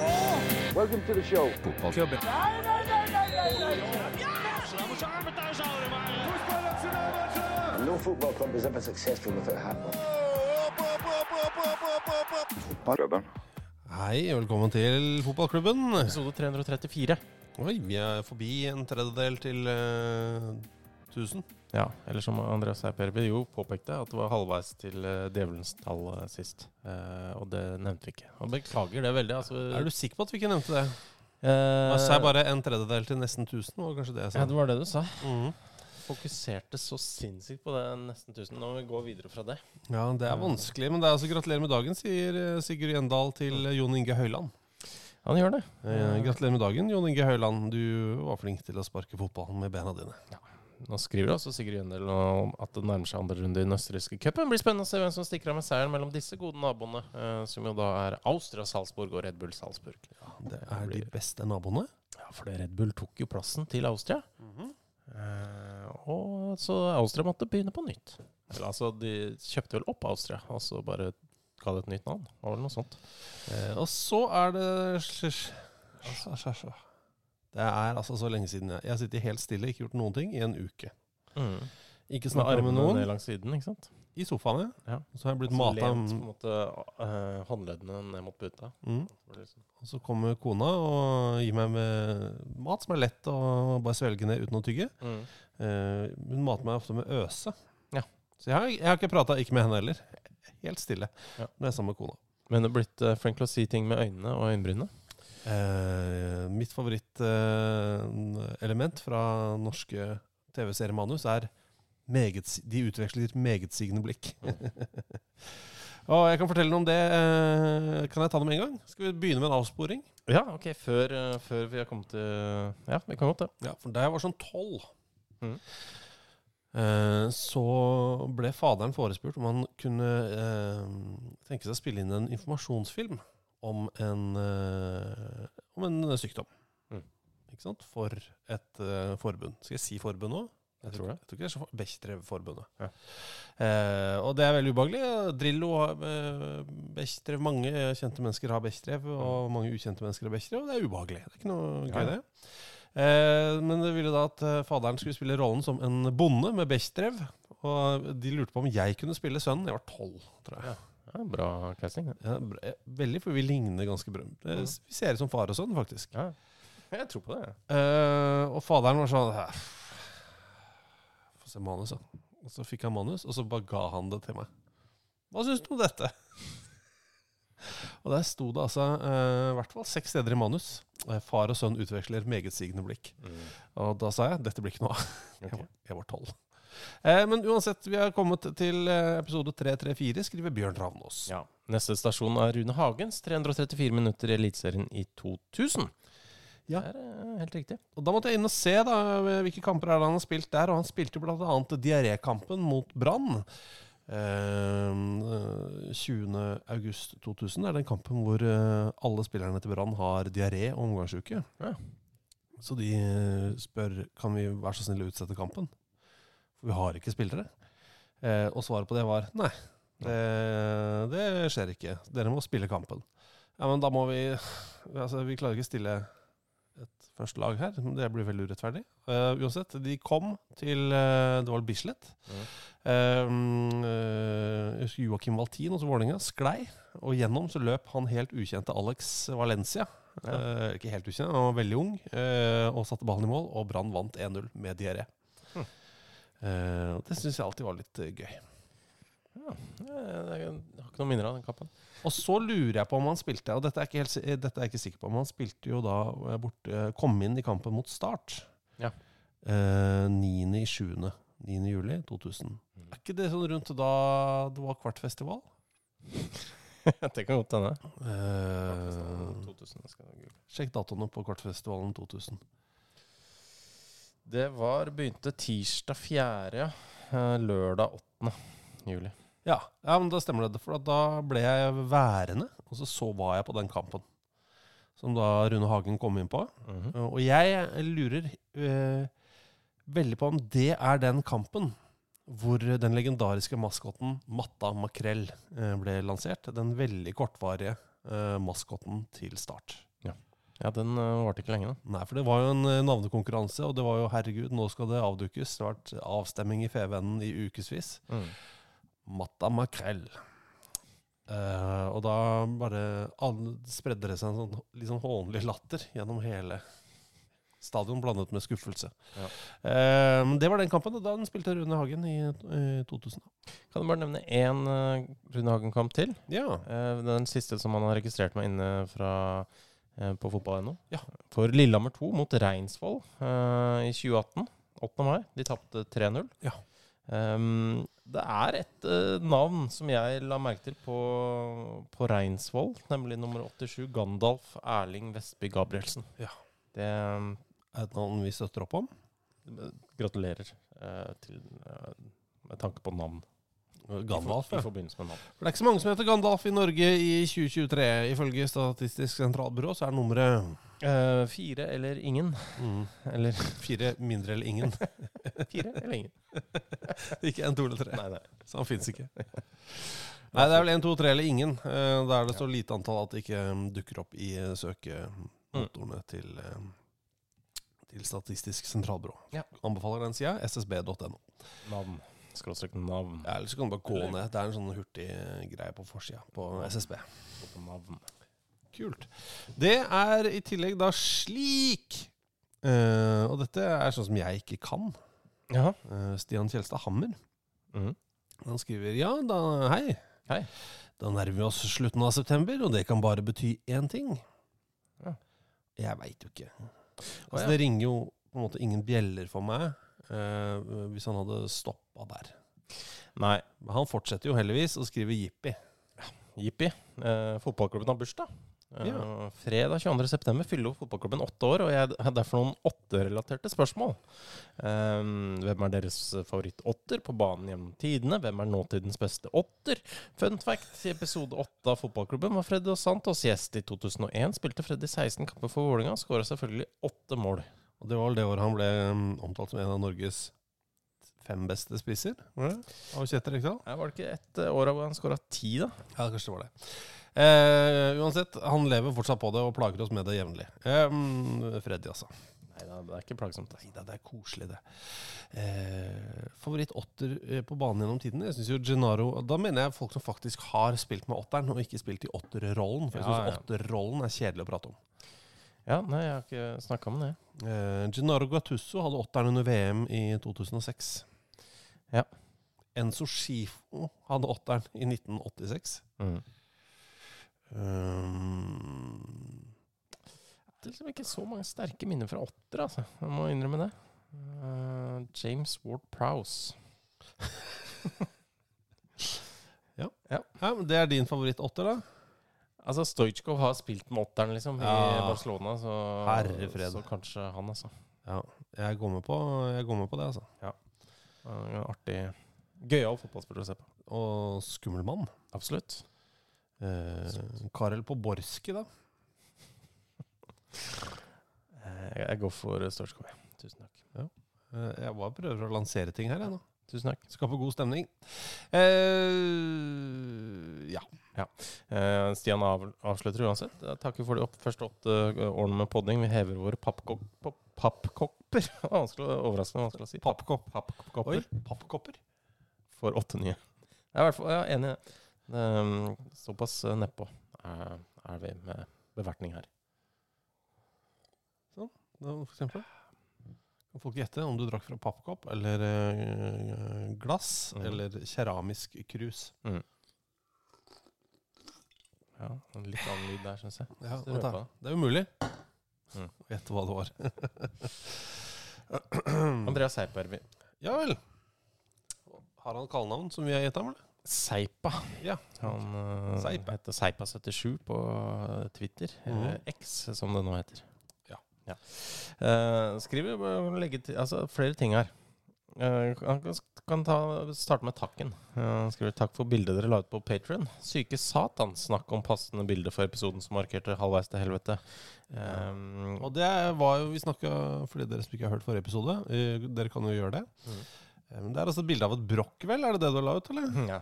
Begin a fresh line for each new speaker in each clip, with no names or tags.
Welcome to the show. No football club is ever successful without a hat.
Hei, velkommen til fotballklubben.
Episode 334.
Oi, vi er forbi en tredjedel til uh, 1000.
Ja, eller som Andreas Eiperby jo påpekte, at det var halvveis til uh, djevelens tall uh, sist. Eh, og det nevnte vi ikke. Og beklager det veldig. Altså,
Er du sikker på at vi ikke nevnte det?
eh,
Jeg sa bare en tredjedel til nesten 1000, var kanskje det jeg sa.
Ja, det var det du sa.
Mm
Fokuserte så sinnssykt på det nesten 1000. Nå må vi gå videre fra det.
Ja, det er vanskelig, men det er altså gratulerer med dagen, sier eh, Sigurd Gjendal til eh, Jon Inge Høyland.
Han gjør det.
Eh, gratulerer med dagen, Jon Inge Høyland. Du var flink til å sparke fotball med bena dine.
Nå skriver også Sigurd Gjøndel om at det nærmer seg andre runde i den østerrikske cupen. Blir spennende å se hvem som stikker av med seieren mellom disse gode naboene, eh, som jo da er Austria Salzburg og Red Bull Salzburg.
Det er de beste naboene.
Ja, for Red Bull tok jo plassen til Austria. eh, og så Austria måtte begynne på nytt. Eller altså, de kjøpte vel opp Austria, og så bare ga det et nytt navn. Vel noe sånt.
Eh, og så er det slish- altså, altså, altså. Det er altså så lenge siden jeg Jeg har sittet helt stille, ikke gjort noen ting, i en uke. Ikke
Med
snakka med noen.
ned langs siden, ikke sant?
I sofaen, ja.
Ja.
Så har jeg blitt
Så
mata
lent måte eh, håndleddene ned mot puta.
mm.
Liksom-
Og så kommer kona og gir meg mat som er lett å bare svelge ned uten å tygge.
Mm.
Uh, hun mater meg ofte med øse.
Ja.
Så jeg har, jeg har ikke prata, ikke med henne heller. Helt stille
Ja.
når jeg er sammen med kona.
Men det er blitt uh, flink til å si ting med øynene og øyenbrynene.
Eh, mitt favorittelement fra norske TV-seriemanus er meget, de utveksler megetsigende blikk. og jeg kan fortelle noe om det. eh, kan jeg ta det med en gang? Skal vi begynne med en avsporing?
Ja, ok, før, eh, før vi har kommet til Ja, vi kan godt det.
Ja, for Da jeg var sånn tolv,
mm.
eh, så ble faderen forespurt om han kunne eh, tenke seg å spille inn en informasjonsfilm om en, eh, om en sykdom.
Mm.
Ikke sant? For et uh, forbund. Skal jeg si forbund nå?
Jeg tror det.
Jeg tror ikke det er så Bechtrev-forbundet.
Ja.
Eh, og det er veldig ubehagelig. Drillo har eh. Mange kjente mennesker har Bechtrev, og mange ukjente mennesker har Bechtrev, Og det er ubehagelig. Det er ikke noe gøy,
ja.
det. Eh, men det ville da at eh, faderen skulle spille rollen som en bonde med Bechtrev. Og de lurte på om jeg kunne spille sønnen. Jeg var tolv, tror jeg.
Ja, bra casting.
Ja. Ja, veldig, for vi ligner ganske bra. Vi ser ut som far og sønn, faktisk.
Ja. Jeg tror på det.
Uh, og faderen var sånn "Hæ, Få se manus, da. Og så fikk han manus, og så bare ga han det til meg. Hva syns du om dette? og der sto det altså uh, i hvert fall seks steder i manus. Eh, far og sønn utveksler megetsigende blikk. Og da sa jeg dette blir ikke noe av. Okay. Jeg var tolv. Eh, men uansett, vi har kommet til eh, episode 334, skriver Bjørn Ravnås.
Ja. Neste stasjon er Rune Hagens 334 minutter i Eliteserien i 2000.
Ja.
Det er eh, helt riktig.
Og Da måtte jeg inn og se da, hvilke kamper er det han har spilt der. Og han spilte bl.a. diarékampen mot Brann. Eh, 20. august 2000 er den kampen hvor alle spillerne til Brann har diaré og omgangsuke.
Ja.
Så de spør kan vi være så snill å utsette kampen. For vi har ikke spillere. Eh, og svaret på det var nei. Det, det skjer ikke. Dere må spille kampen. Ja, men da må vi Altså, vi klarer ikke stille et første lag her, men det blir veldig urettferdig. Uh, uansett, de kom til uh, Det var Bislett. Mm, Uh, jeg Joakim Valtin hos Vålerenga sklei, og gjennom så løp han helt ukjente Alex Valencia. Eh, ikke helt ukjent, han var veldig ung, og satte ballen i mål, og Brann vant 1-0 med diaré.
Hm.
Eh, og det syns jeg alltid var litt eh, gøy.
Ja, jeg, jeg har ikke noen minner av den kampen.
Og så lurer jeg på om han spilte, og dette er, ikke helt, er jeg ikke sikker på, men han spilte jo da bort, kom inn i kampen mot Start.
Ja.
Eh, 9. i 7. 9. juli 2000. Er ikke det sånn rundt da det var Kvartfestival?
det kan godt hende.
Eh,
2000, skal jeg google.
sjekk datoene på Kvartfestivalen 2000.
Det var begynte tirsdag 4., Eh, Lørdag 8. juli.
Ja, ja, men da stemmer det. For da ble jeg værende, og så, så var jeg på den kampen. Som da Rune Hagen kom inn på.
Mhm.
Og jeg lurer uh, veldig på om det er den kampen hvor den legendariske maskotten Matta Makrell uh, ble lansert. Den veldig kortvarige uh, maskotten til start.
Ja, den uh, varte ikke lenge, da.
Nei, for det var jo en eh, navnekonkurranse, og det var jo herregud, nå skal det avdukes. Det har vært avstemming i Fevennen i ukevis. Matta Makrell. Eh, og da bare spredde det seg en sånn litt sånn hånlig latter gjennom hele stadion, blandet med skuffelse.
Ja.
Eh, det var den kampen, og da den spilte Rune Hagen i eh, 2000.
Kan du bare nevne én uh, Rune Hagen-kamp til?
Ja.
Eh, den siste som han har registrert meg inne fra eh, på fotball.no.
Ja.
For Lillehammer 2 mot Reinsvoll eh, i 2018. 8. mai. De tapte 3-0.
Ja.
Um, det er et uh, navn som jeg la merke til på, på Reinsvoll, nemlig nummer 87, Gandalf Erling Vestby Gabrielsen.
Ja.
Det eh,
Er et navn vi støtter opp om?
Gratulerer uh, til, uh, med tanke på navn.
Gandalf,
I, for, I forbindelse med navn.
For det er ikke så mange som heter Gandalf i Norge i 2023. Ifølge Statistisk sentralbyrå så er nummeret
Uh, fire eller ingen.
mm,
Eller
fire mindre eller ingen.
fire eller ingen.
ikke en, to eller tre.
Nei, nei.
Så han fins ikke. Nei, det er vel en, to, tre eller ingen. Da Der det står lite antall at det ikke mm, dukker opp i søkemotorene mm. til, eh, til Statistisk sentralbyrå.
Ja.
Anbefaler den sida. ssb.no.
Navn. Skråstrek navn.
Ja, Eller så kan du bare gå ned. Det er en sånn hurtig eh, greie på forsida på SSB.
På navn.
Kult. Det er i tillegg da slik eh, Og dette er sånn som jeg ikke kan.
Ja.
Eh, Stian Kjelstad Hammer.
Mhm.
Han skriver ja, da, hei.
Hei.
Da nærmer vi oss slutten av september, og det kan bare bety én ting.
Ja.
Jeg veit jo ikke. Altså,
ja.
Det ringer jo på en måte ingen bjeller for meg eh, hvis han hadde stoppa der.
Nei.
Men han fortsetter jo heldigvis å skrive jippi.
Jippi. Eh, fotballklubben har bursdag. Eh,
Ja.
Fredag 22.9. fyller fotballklubben åtte år, og jeg har derfor noen åtterelaterte spørsmål. Eh, hvem er deres favoritt-åtter på banen gjennom tidene? Hvem er nåtidens beste åtter? Fun fact, i episode åtte av fotballklubben var Freddy og Santos gjest i 2001. Spilte Freddy 16 kamper for Vålerenga, skåra selvfølgelig åtte mål.
Og det var vel det året han ble mm, omtalt som en av Norges fem beste spisser. Var det? Av Kjetil Rekdal?
Var det ikke et eh, år hvor han skåra ti, da?
Ja, kanskje det var det. Eh, uansett, han lever fortsatt på det og plager oss med det jevnlig. Eh, mm, Freddy, altså.
Nei da, det er ikke plagsomt.
Nei da, det er koselig, det. Eh, favoritt åtter eh, på banen gjennom tiden? Jeg synes jo Gennaro Da mener jeg folk som faktisk har spilt med åtteren, og ikke spilt i åtterrollen. For jeg
Ja,
syns
ja.
åtterrollen er kjedelig å prate om.
Ja, nei, jeg har ikke snakka om det.
Eh, Gennaro Gattusso hadde åtteren under VM i 2006.
Ja.
Enzo Schifo hadde åtteren i 1986.
Mm.
Um,
Det er liksom ikke så mange sterke minner fra åtter, altså. Jeg må innrømme det. Uh, James Ward Prowse.
ja, men Det er din favoritt-åtter, da?
Altså, Stojkov har spilt med åtteren, liksom, i
Ja.
Barcelona, så,
Herre fred.
så kanskje han, altså.
Ja, jeg går med på, jeg går med på det, altså.
Eh, en artig Gøyal fotballspiller å se på.
Og skummel mann.
Absolutt.
Eh, Karel Poborski, da?
Eh, jeg, jeg går for Stojkov, jeg. Tusen takk.
Eh, jeg bare prøver å lansere ting her, jeg nå.
Tusen takk.
Skaper god stemning. Eh, ja.
Eh, Stian av, avslutter uansett. Jeg takker for de opp, første åtte eh, årene med podding. Vi hever våre pappkok pop- pappkopper. Vanskelig Overraskende vanskelig å si.
Pappkopp.
Pappkopper
Oi, pappkopper.
for åtte nye. Jeg er i hvert fall er enig i det. Um, såpass eh, nedpå er, er vi med bevertning her.
Sånn, For eksempel. Kan folk gjette om du drakk fra pappkopp eller eh, glass
Mm.
eller keramisk krus?
Ja, en litt annen lyd der, syns jeg.
Ja,
Så
vent da.
røpa.
Det er umulig
Mm.
å gjette hva det var.
Andreas Seipervi.
Ja vel. Har han kallenavn som vi har gitt ham, eller?
Seipa.
Ja.
Han uh,
Seipa.
heter Seipa77 på eh, Twitter, eller
Mhm.
X som det nå heter.
Ja.
Uh, skriver legge til Altså flere ting her. Uh, kan, kan ta, starte med takken. Uh, skriver takk for bildet dere la ut på Patrion. Syke satan, snakk om passende bilde for episoden som markerte halvveis til helvete. Um,
Og det var jo Vi snakka for dere som ikke har hørt forrige episode. Uh, Dere kan jo gjøre det. Mm. Um, det er altså et bilde av et brokk, vel? Er det det du la ut, eller?
ja.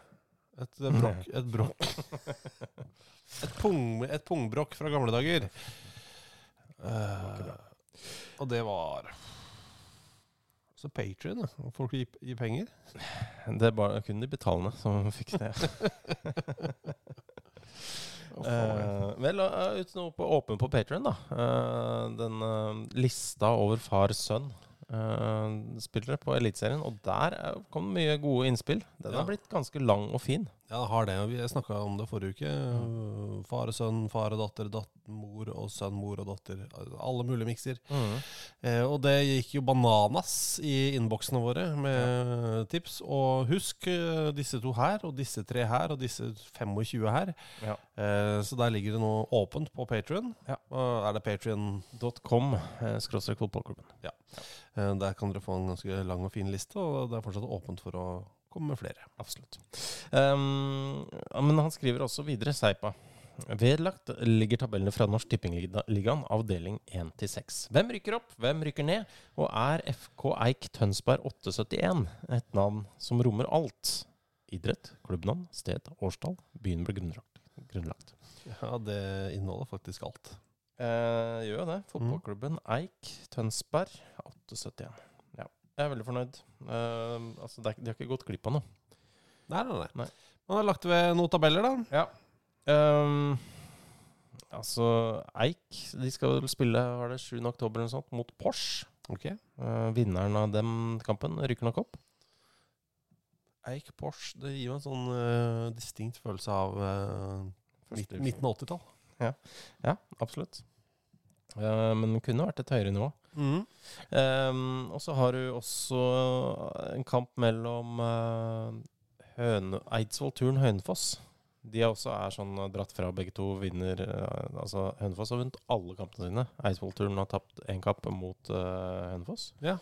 Et eh, brokk. Et brokk. Et, pung, et pungbrokk fra gamle dager. Eh, og det var Så Patrion, da. Folk gir, gir penger.
Det er bare kun de betalende som fikk det. Uh, vel, uh, ut noe på åpen på Patrion, da. Uh, den lista over far-sønn-spillere på Eliteserien. Og der er- kom det mye gode innspill. Den
Ja.
har blitt ganske lang og fin.
Ja, det har det. Vi snakka om det forrige uke.
Mm.
Far og sønn, far og datter, datter, mor og sønn, mor og datter. Alle mulige mikser. Eh, og det gikk jo bananas i innboksene våre med tips. Og husk eh, disse to her, og disse tre her, og disse 25 her.
Ja.
Eh, så der ligger det nå åpent på Patrion.
Ja.
Er det patrion.com
.com, eh, skråstrek fotballklubben.
Eh, der kan dere få en ganske lang og fin liste, og det er fortsatt åpent for å komme med flere.
Absolutt. Um, men han skriver også videre, Seipa. Vedlagt ligger tabellene fra Norsk Tippingligaen, avdeling 1-6. Hvem rykker opp, hvem rykker ned? Og er FK Eik Tønsberg 871 et navn som rommer alt? Idrett, klubbnavn, sted, årstall, byen ble grunnlagt. grunnlagt.
Ja, det inneholder faktisk alt.
Eh, gjør jo det. Fotballklubben Eik Tønsberg 871. Ja, jeg er veldig fornøyd. Uh, altså, det de har ikke gått glipp av noe.
Nei, nei, nei.
Nei.
Man har lagt ved noen tabeller, da.
Ja. Um, altså, Eik De skal spille var det 7. oktober eller noe sånt, mot Porsche.
Ok.
Uh, vinneren av den kampen rykker nok opp.
Eik Porsche, det gir jo en sånn uh, distinkt følelse av uh,
Første-
midten av 80-tall.
Ja, absolutt. Eh, men det kunne vært et høyere nivå.
Mm.
Um, og så har du også en kamp mellom uh, Høne, Eidsvoll Turn Hønefoss. De er også er sånn eh, dratt fra, begge to vinner uh, Altså Hønefoss har vunnet alle kampene sine. Eidsvoll Turn har tapt én kamp mot uh, Hønefoss.
Ja.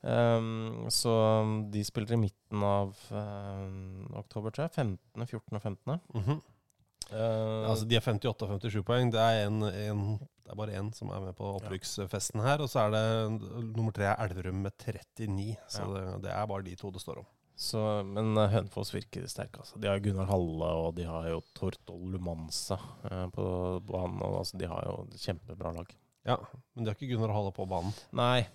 Um, så de spiller i midten av uh, oktober, tror jeg. 15., 14. og 15.
Mm
-hmm.
Uh, Altså, de er 58 og 57 poeng. Det er, en, en, det er bare én som er med på opprykksfesten her. Og så er det nummer tre er Elverum med 39. Så det, det er bare de to det står om.
Så, men eh, Hønefoss virker sterke. Altså. De har Gunnar Halle, og de har jo Tortol Lumanza eh, på banen. Og, altså, de har jo kjempebra lag.
Ja, Men de har ikke Gunnar Halle på banen.
Nei,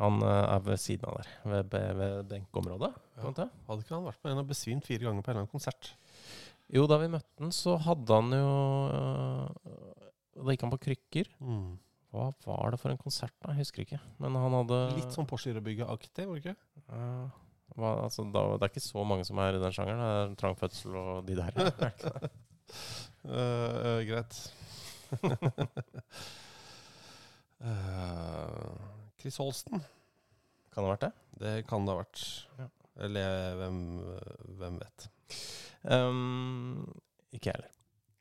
han eh, er ved siden av der. Ved, ved, ved benkeområdet. Ja.
Hadde ikke han vært på en og besvimt fire ganger på en eller annen konsert?
Jo, da vi møtte han, så hadde han jo eh, Da gikk han på krykker.
Mm.
Hva var det for en konsert, da? Jeg husker ikke. Men han hadde
Litt sånn Porsche-bygget-aktig, var det ikke?
Ja, hva, altså, da, Det er ikke så mange som er i den sjangeren. Det er Trang fødsel og de der. uh,
eh, greit. Eh, Chris Holsten.
Kan det ha vært det?
Det kan det ha vært.
Ja.
Eller hvem, hvem vet.
Um, ikke jeg heller.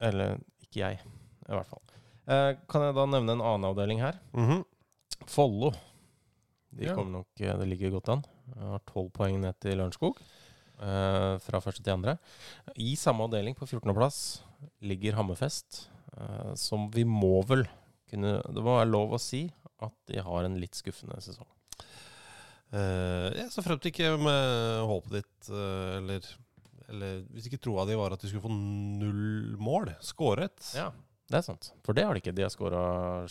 Eller ikke jeg, i hvert fall. Eh, kan jeg da nevne en annen avdeling her?
Mhm.
Follo. De
Ja.
nok, eh, Det ligger godt an. Jeg har tolv poeng ned til Lørenskog. eh, fra første til andre. I samme avdeling, på 14.-plass, ligger Hammerfest. eh, som vi må vel kunne Det må være lov å si at de har en litt skuffende sesong.
Eh, ja, så frem til ikke med håpet ditt, eh, eller Eller hvis ikke troa di var at de skulle få null mål skåret.
Ja, det er sant. For det har de ikke. De har skåra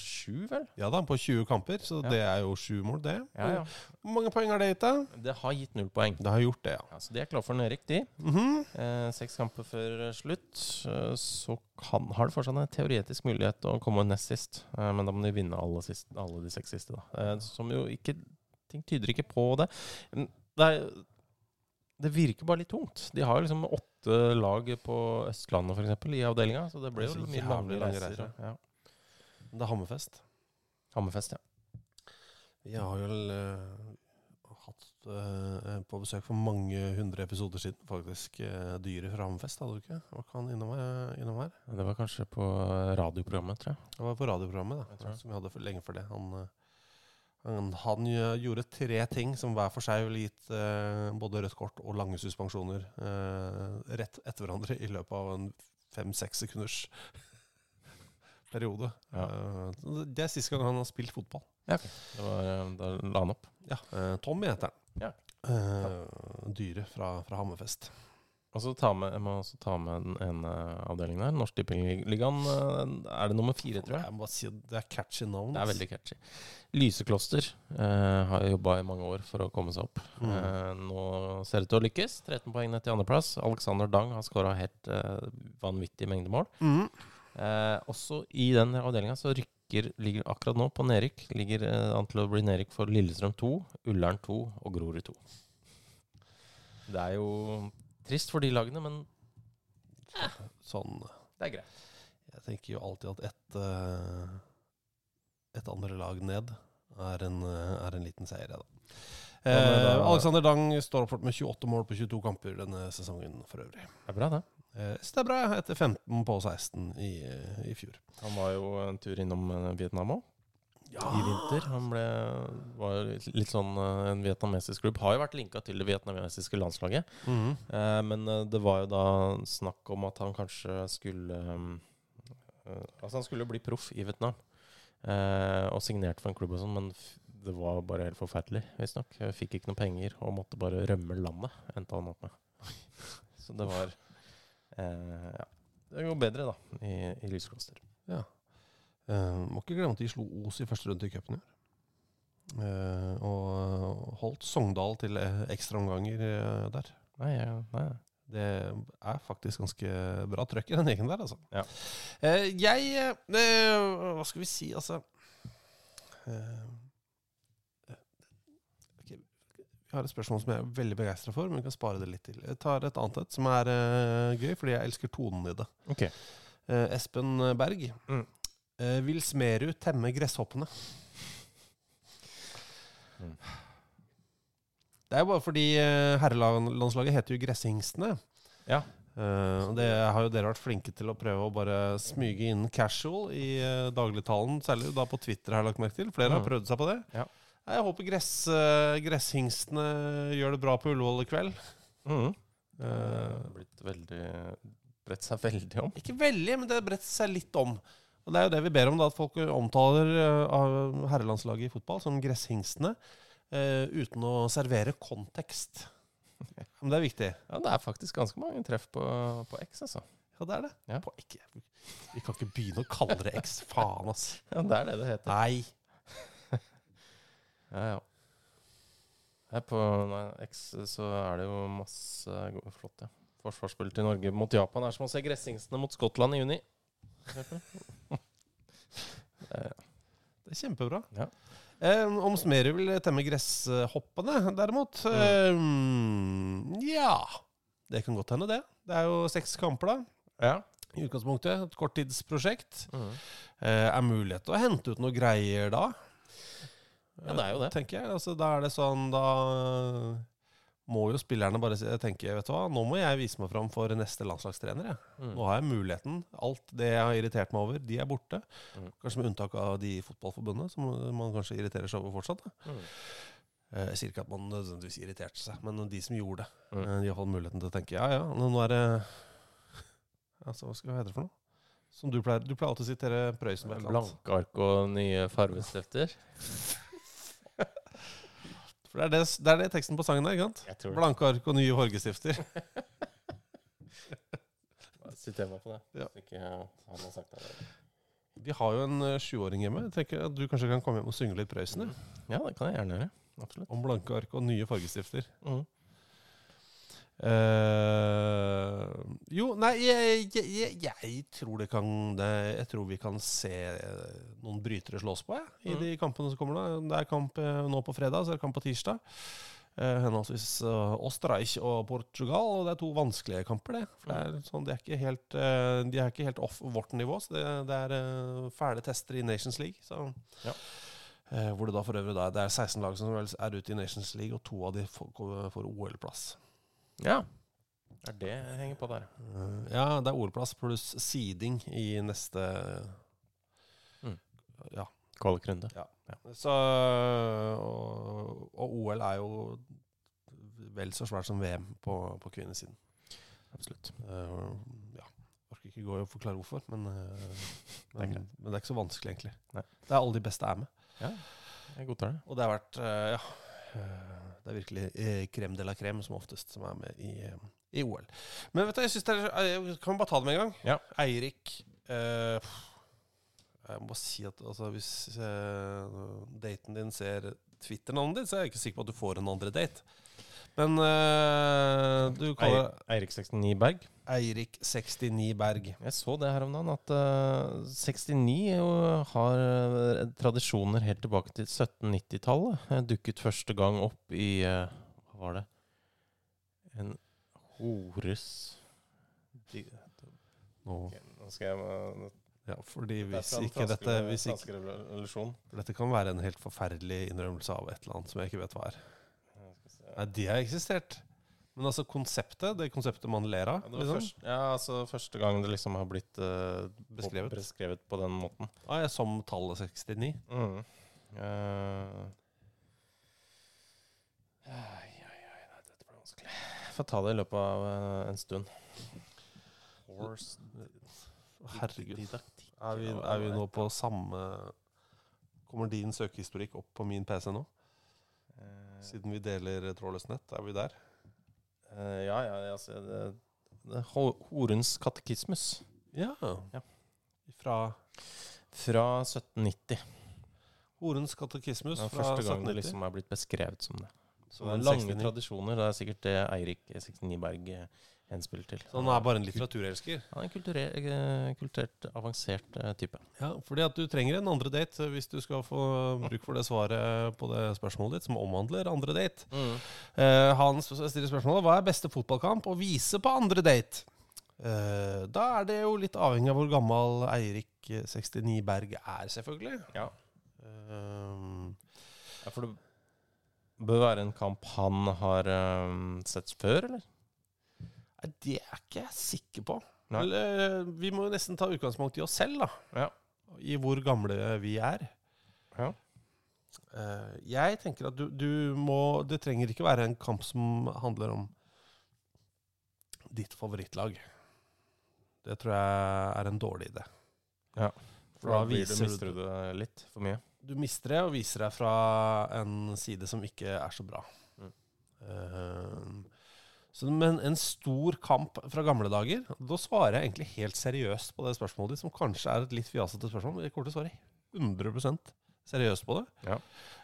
sju, vel?
Ja da, på 20 kamper, så
Ja.
det er jo sju mål, det.
Ja, ja.
Hvor mange poeng har det gitt, da?
Det har gitt null poeng.
Det har gjort det, ja.
Så de er klare for nedrykk, de.
Mhm.
Eh, seks kamper før slutt. Eh, så kan, har de fortsatt en teoretisk mulighet til å komme nest sist. Eh, men da må de vinne alle, sist, alle de seks siste, da. Eh, som jo ikke Ting tyder ikke på det. Det, er, det virker bare litt tungt. De har jo liksom åtte lag på Østlandet, f.eks., i avdelinga. Så det ble jo mye
lange
reiser.
reiser.
Ja.
Det er Hammerfest.
Hammerfest, ja.
Vi har jo uh, hatt uh, på besøk for mange hundre episoder siden, faktisk, uh, dyret fra Hammerfest. Hadde du ikke? Var ikke han innom, eh, innom her?
Det var kanskje på radioprogrammet, tror jeg.
Det var på radioprogrammet da, som vi hadde for, lenge før det. Han, eh, han, han gjorde tre ting som hver for seg ville gitt eh, både rødt kort og lange suspensjoner eh, rett etter hverandre i løpet av en fem-seks sekunders periode.
Ja.
Eh, det er siste gang han har spilt fotball.
Ja, okay. Det var, eh, da la han opp.
Ja, eh, Tommy heter han.
Ja.
Eh, dyret fra, fra Hammerfest.
Og så ta med, jeg må også ta med den ene avdelingen her. Norsk Tippingligaen eh, er det nummer fire, tror jeg.
Jeg må bare si at det er catchy navn.
Det er veldig catchy. Lysekloster eh, har jobba i mange år for å komme seg opp.
Mm.
Eh, nå ser det ut til å lykkes. 13 poeng ned til andreplass. Alexander Dang har skåra helt eh, vanvittig mengde mål.
Mm.
Eh, også i den avdelinga så rykker ligger akkurat nå på nedrykk ligger eh, an til å bli nedrykk for Lillestrøm 2, Ullern 2 og Grorud 2. Det er jo trist for de lagene, men
Sånn
det er greit.
Jeg tenker jo alltid at ett eh, Et andre lag ned er en, eh, er en liten seier, jeg, da. Eh,
da-
Alexander Dang står oppført med 28 mål på 22 kamper denne sesongen for øvrig.
Det er bra, det.
Eh, så det er bra, etter 15 på 16 i, eh, i fjor.
Han var jo en tur innom eh, Vietnam òg. I vinter. Han ble, var litt- sånn eh, En vietnamesisk klubb har jo vært linka til det vietnamesiske landslaget.
Mhm.
Eh, men eh, det var jo da snakk om at han kanskje skulle eh, Altså, han skulle bli proff i Vietnam. Eh, og signert for en klubb og sånn, men det var bare helt forferdelig, visstnok. Fikk ikke noe penger og måtte bare rømme landet, endte han opp med. Så det var eh, Ja. Det går bedre, da, i, i Lyskloster.
Ja. Eh, må ikke glemme at de slo Os i første runde i cupen i år. Uh, og holdt Sogndal til eh, ekstraomganger uh, der.
Nei, nei.
Det er faktisk ganske bra trøkk i den gjengen der, altså.
Ja.
Uh, jeg Hva skal vi si, altså eh, Jeg har et spørsmål som jeg er veldig begeistra for, men vi kan spare det litt til. Jeg tar et annet et som er gøy, fordi jeg elsker tonen i det.
Ok.
Eh, Espen Berg.
Mm.
Eh, vil Smerud temme gresshoppene?
Mm.
Det er jo bare fordi eh, herrelandslaget heter jo Gresshingstene.
Ja.
Uh, det har jo dere vært flinke til å prøve å bare smyge inn casual i uh, dagligtalen, særlig da på Twitter, har jeg lagt merke til. Flere har
Mm.
prøvd seg på det.
Ja.
Jeg håper gress, gresshingstene gjør det bra på Ullevål i kveld.
Mm.
det
har blitt veldig Bredt seg veldig om.
Ikke veldig, men det har bredt seg litt om. Og Det er jo det vi ber om, da, at folk omtaler uh, herrelandslaget i fotball som gresshingstene, uh, uten å servere kontekst. Men det er viktig.
Ja, det er faktisk ganske mange treff på, på X, altså.
Ja, det er det.
Ja.
På, ikke, vi kan ikke begynne å kalle det X. Faen, ass.
Ja, det er det det heter.
Nei.
Ja, ja. Her på nei, X så er det jo masse flott, ja. Forsvarsspill til Norge mot Japan er som å se Gressingstene mot Skottland i juni.
Det er kjempebra.
Ja.
Eh, om Smerud vil temme gresshoppene, derimot eh, Ja. Det kan godt hende, det. Det er jo seks kamper, da.
Ja.
I utgangspunktet. Et korttidsprosjekt.
Mm.
Eh, er mulighet til å hente ut noe greier da?
Ja, det er jo det.
Tenker jeg. Altså, da er det sånn Da må jo spillerne bare tenke Vet du hva, nå må jeg vise meg fram for neste landslagstrener. Jeg.
Mm.
Nå har jeg muligheten. Alt det jeg har irritert meg over, de er borte.
Mm.
Kanskje med unntak av de i Fotballforbundet, som man kanskje irriterer seg over fortsatt.
Mm.
Eh, Jeg sier ikke at man nødvendigvis irriterte seg, men de som gjorde det.
Mm.
eh, De har fått muligheten til å tenke ja, ja, nå er det Altså, Hva skal jeg hete for noe? Som du pleier Du pleier alltid å sitere Prøysen.
Blanke ark og nye farvestifter.
For det er det, det er det, teksten på sangen er, ikke sant?
Jeg tror
Blanke ark og nye horgestifter.
Siter meg på det.
Ja.
Ikke, han har sagt det.
Vi har jo en eh, sjuåring uh, hjemme. Jeg tenker at Du kanskje kan komme hjem og synge litt Prøysen? Ja,
det kan jeg gjerne gjøre. Absolutt.
Om blanke ark og nye fargestifter.
Mm.
Eh, jo, nei, jeg, jeg, jeg, tror det kan det, Jeg tror vi kan se eh, noen brytere slåss på, jeg, i
mm.
de kampene som kommer nå. Det er kamp eh, nå på fredag, så er det kamp på tirsdag. Eh, henholdsvis uh, Osterreich og Portugal. Og det er to vanskelige kamper, det. For det er sånn, de er ikke helt, uh, de er ikke helt off vårt nivå. Så det, det er uh, fæle tester i Nations League. Så,
Ja.
eh, hvor det da for øvrig da, det er 16 lag som er ute i Nations League, og to av de får, får OL-plass.
Ja. Det er det jeg henger på der.
Eh, ja, det er OL-plass pluss seeding i neste
Mm.
Ja.
Kvalikrunde.
Så, og, og OL er jo vel så svært som VM på, på kvinnesiden.
Absolutt.
Uh, ja. Orker ikke gå og forklare hvorfor, men,
er
men,
det
men det er ikke så vanskelig, egentlig.
Nei.
Det er alle de beste er med.
Ja, jeg godtar det.
Og det har vært uh, Ja. Eh, Det er virkelig eh, krem de la crème som oftest som er med i, eh, i OL. Men vet du, jeg synes det er Kan vi bare ta det med en gang?
Ja.
Eirik eh, Jeg må bare si at altså, hvis eh, daten din ser Twitter-navnet ditt, så er jeg ikke sikker på at du får en andre date. Men uh, du kaller
Eirik 69 Berg.
Eirik69 Berg.
Jeg så det her om dagen, at uh, 69 jo har eh, tradisjoner helt tilbake til 1790-tallet. Eh, Dukket første gang opp i eh, Hva var det? En hores
Nå,
okay, Nå skal jeg eh,
ja, fordi hvis ikke dette hvis ikke. Dette kan være en helt forferdelig innrømmelse av et eller annet som jeg ikke vet hva er.
Ja, skal vi se.
Nei, de har eksistert. Men altså konseptet, det konseptet man ler av,
Ja,
liksom.
først, ja, altså første gang det liksom har blitt uh,
Beskrevet.
på, beskrevet på den måten.
Ah, ja, som tallet 69.
Mm. Uh, ai, ai, ai, nei, dette blir vanskelig. Jeg får ta det i løpet av uh, en stund. Horse
Herregud. Er vi, er vi nå på samme Kommer din søkehistorikk opp på min PC nå? Siden vi deler trådløst nett, er vi der?
Uh, ja, ja, altså det, det Horens katekismus
Ja.
Ja.
Fra
fra 1790.
Horens katekismus fra
første gang det
1790.
liksom er blitt beskrevet som det. Så det er lange
69.
tradisjoner. Det er sikkert det Eirik 69 Berg eh, henspiller til.
Så han er bare en litteraturelsker?
Han er en kulturert, eh, avansert eh, type.
Ja, fordi at du trenger en andre date hvis du skal få bruk for det svaret på det spørsmålet ditt som omhandler andre date. Eh, han stiller spørsmålet hva er beste fotballkamp å vise på andre date. Uh, da er det jo litt avhengig av hvor gammel Eirik eh, 69 Berg er, selvfølgelig.
Ja.
Eh,
Ja, for det bør være en kamp han har eh, sett før, eller?
Nei, det er ikke jeg sikker på. Eller, eh, vi må jo nesten ta utgangspunkt i oss selv, da.
Ja.
I hvor gamle vi er.
Ja.
Eh, jeg tenker at du, du må Det trenger ikke være en kamp som handler om ditt favorittlag. Det tror jeg er en dårlig idé.
Ja.
For
Da
da
blir
viser
mister
du
du det litt for mye.
Du mister det, og viser deg fra en side som ikke er så bra.
Mm.
Eh, så, men en stor kamp fra gamle dager Da svarer jeg egentlig helt seriøst på det spørsmålet ditt, som kanskje er et litt fjasete spørsmål. men Jeg kommer til å svare 100 seriøst på det.
Ja.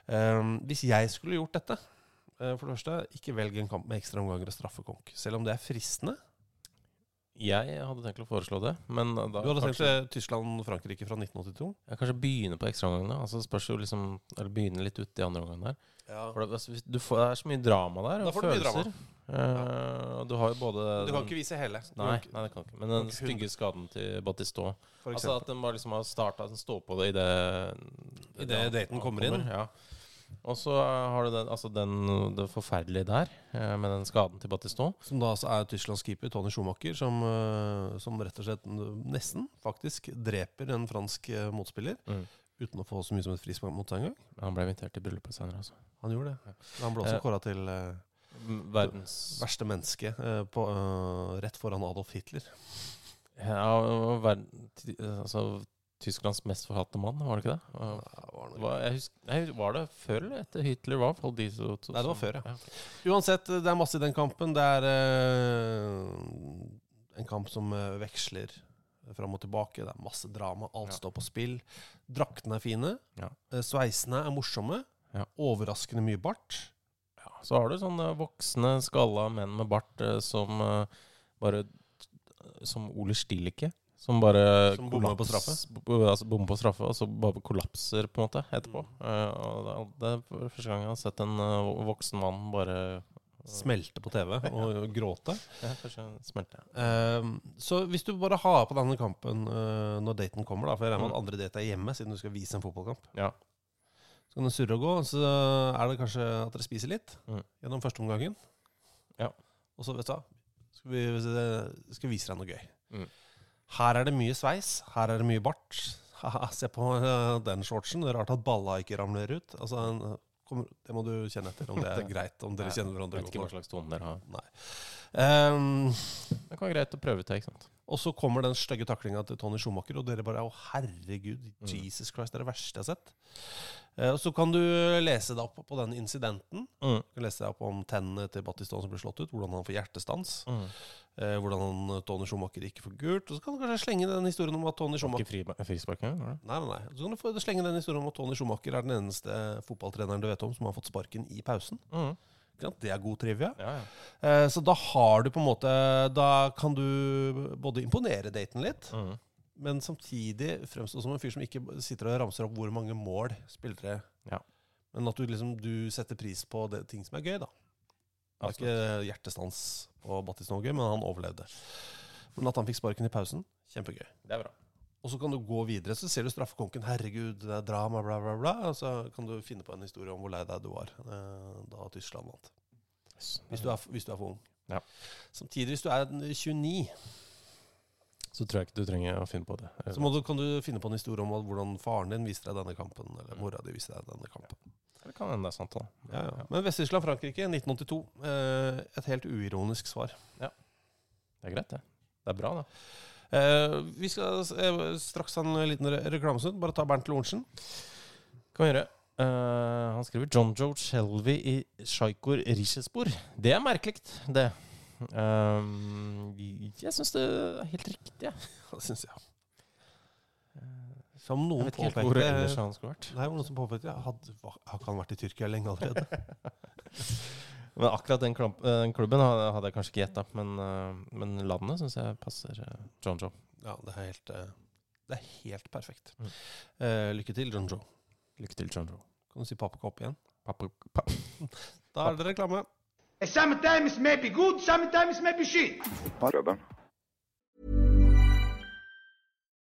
Um, hvis jeg skulle gjort dette uh, For det første, ikke velg en kamp med ekstra omganger og straffekonk. Selv om det er fristende.
Jeg hadde tenkt å foreslå det, men da
Du hadde
kanskje,
tenkt Tyskland-Frankrike fra 1982?
Jeg kanskje begynne på ekstraomgangene. Altså spørs jo liksom Eller begynne litt ut i andre omgang der.
Ja.
For det, altså, du får, det er så mye drama der,
Da
og
får du mye
følelser. Eh, du har jo både
Du kan
den-
ikke vise hele.
Nei, nei, det kan ikke. Men den stygge skaden til
Batistå.
Altså at den bare liksom har starta Den står på det idet
I det daten kommer inn.
Ja. Og så har du den, altså den, det forferdelige der, eh, med den skaden til Battistot.
Som da altså er Tysklands keeper Tony Schumacher, som, eh, som rett og slett nesten faktisk dreper en fransk motspiller.
Mm.
Uten å få så mye som et frispark mot seg engang.
Han ble invitert til bryllupet senere, altså.
Han gjorde det. Han ble også kåra til
Verdens
verste menneske eh, på, eh, rett foran Adolf Hitler.
ja, verden, altså, Tysklands mest forhatte mann, var det ikke det? Og-
var
det var, husker, nei, var det før eller etter Hitler var? De så, så,
Nei, det var før, ja. Uansett, det er masse i den kampen. Det er en kamp som eh, veksler fram og tilbake. Det er masse drama, alt
Ja.
står på spill. Draktene er fine.
Ja.
eh, Sveisene er morsomme.
Ja.
Overraskende mye bart.
Ja, så har du sånne voksne, skalla menn med bart eh, som uh, bare Som Ole Stilike. Som bare
Som bommer på straffe?
Altså bommer på straffe, og så bare kollapser, på en måte, etterpå.
Mm.
Uh, og det, er første gang jeg har sett en uh, voksen mann bare
Smelte på TV og gråte.
Ja, første gang smelte.
Eh, så hvis du bare har på denne kampen eh, når daten kommer, da, for jeg regner med
Mm.
at andre date er hjemme siden du skal vise en fotballkamp,
Ja.
Så kan du surre og gå. Så er det kanskje at dere spiser litt
Mm.
gjennom første omgangen.
Ja.
Og så, vet du hva, skal vi skal vise deg noe gøy.
Mm.
Her er det mye sveis. Her er det mye bart. Haha, Se på eh, den shortsen. Det er rart at balla ikke ramler ut. Altså, en, det må du kjenne etter, om det er greit. Om dere kjenner hverandre
Vet ikke hva slags tone dere har.
Ehm,
Det kan være greit å prøve ut det, ikke sant.
Og så kommer den stygge taklinga til Tony Schumacher, og dere bare Å, herregud,
Mm.
Jesus Christ, det er det verste jeg har sett. Eh, og så kan du lese deg opp på den incidenten.
Mm.
Du kan lese deg opp om tennene til Battiston som ble slått ut, hvordan han får hjertestans.
Mm.
Eh, hvordan han, Tony Schumacher ikke får gult. Og så kan du kanskje slenge den historien om at Tony Schumacher
Ikke fri, frispark det?
Nei, nei, nei. Så kan du få slenge den historien om at Tony Schumacher er den eneste fotballtreneren du vet om som har fått sparken i pausen.
Mm.
Det er god trivia.
Ja, ja.
Eh, så da har du på en måte Da kan du både imponere daten litt,
Mm.
men samtidig fremstå som en fyr som ikke sitter og ramser opp hvor mange mål spillere
Ja.
Men at du liksom du setter pris på det, ting som er gøy, da. Det er ikke hjertestans på Battis gøy, men han overlevde. Men at han fikk sparken i pausen, kjempegøy.
Det er bra.
Og så kan du gå videre, så ser du straffekonken. 'Herregud, det er drama', bla, bla, bla. Og så kan du finne på en historie om hvor lei deg du var eh, da Tyskland vant. Hvis du er, hvis du er for ung.
Ja.
Samtidig, hvis du er 29,
Så tror jeg ikke du trenger å finne på det.
så må du, kan du finne på en historie om hvordan faren din viste deg denne kampen. Eller mora di viste deg denne kampen.
Det kan hende det er sant, da.
Ja, ja. Men Vest-Tyskland-Frankrike 1982. Eh, et helt uironisk svar. Ja.
Det er greit, det. Det er bra, da.
Eh, vi skal eh, straks ha en liten re reklamesnutt. Bare ta Bernt Lorentzen.
Kan vi gjøre. Eh, han skriver John Joe Shelby i Sjaikor Rishespor. Det er merkelig, det. Jeg syns det er helt riktig. jeg.
Det syns jeg. Som noen
helt hvor ellers
påpekte
han skulle vært.
Nei, noen som påpekte Har ikke han vært i Tyrkia lenge allerede?
Men akkurat den, eh, klubben hadde hadde jeg kanskje ikke gjetta, men, eh, men landet syns jeg passer eh, John Joe.
ja, det er helt, det er helt perfekt.
Mm.
Uh, lykke til, John Joe.
Lykke til, John Joe.
Kan du si pappakopp igjen?
Pappa, pa,
Da er det reklame.
Sometimes may be good, sometimes may be shit.
Prøve.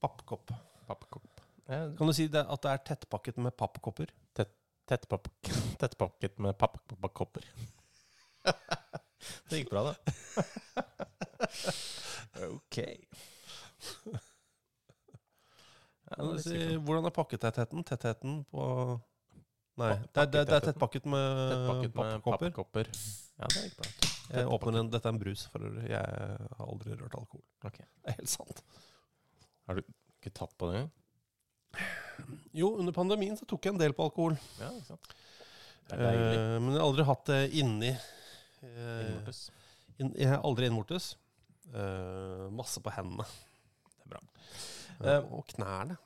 Pappkopp.
Pappakopp. Eh,
Kan du si det, at det er tettpakket med pappkopper?
tettpakket, tettpakket med pappkopper. det gikk bra, det. ok. Ja,
si, hvordan er pakketettheten? Tettheten på Nei, det det, det er tettpakket med pappkopper.
Ja, det gikk bra.
Jeg åpner en, dette er en brus for. Jeg har aldri rørt alkohol.
Ok.
Det er helt sant.
Har du ikke tatt på det engang?
Jo, under pandemien så tok jeg en del på alkohol.
Ja, ikke sant? Det er deilig.
Eh, men jeg har aldri hatt det inni eh,
Innvortes.
inn, Jeg har aldri innvortes. Eh, masse på hendene.
Det er bra.
Eh, og knærne.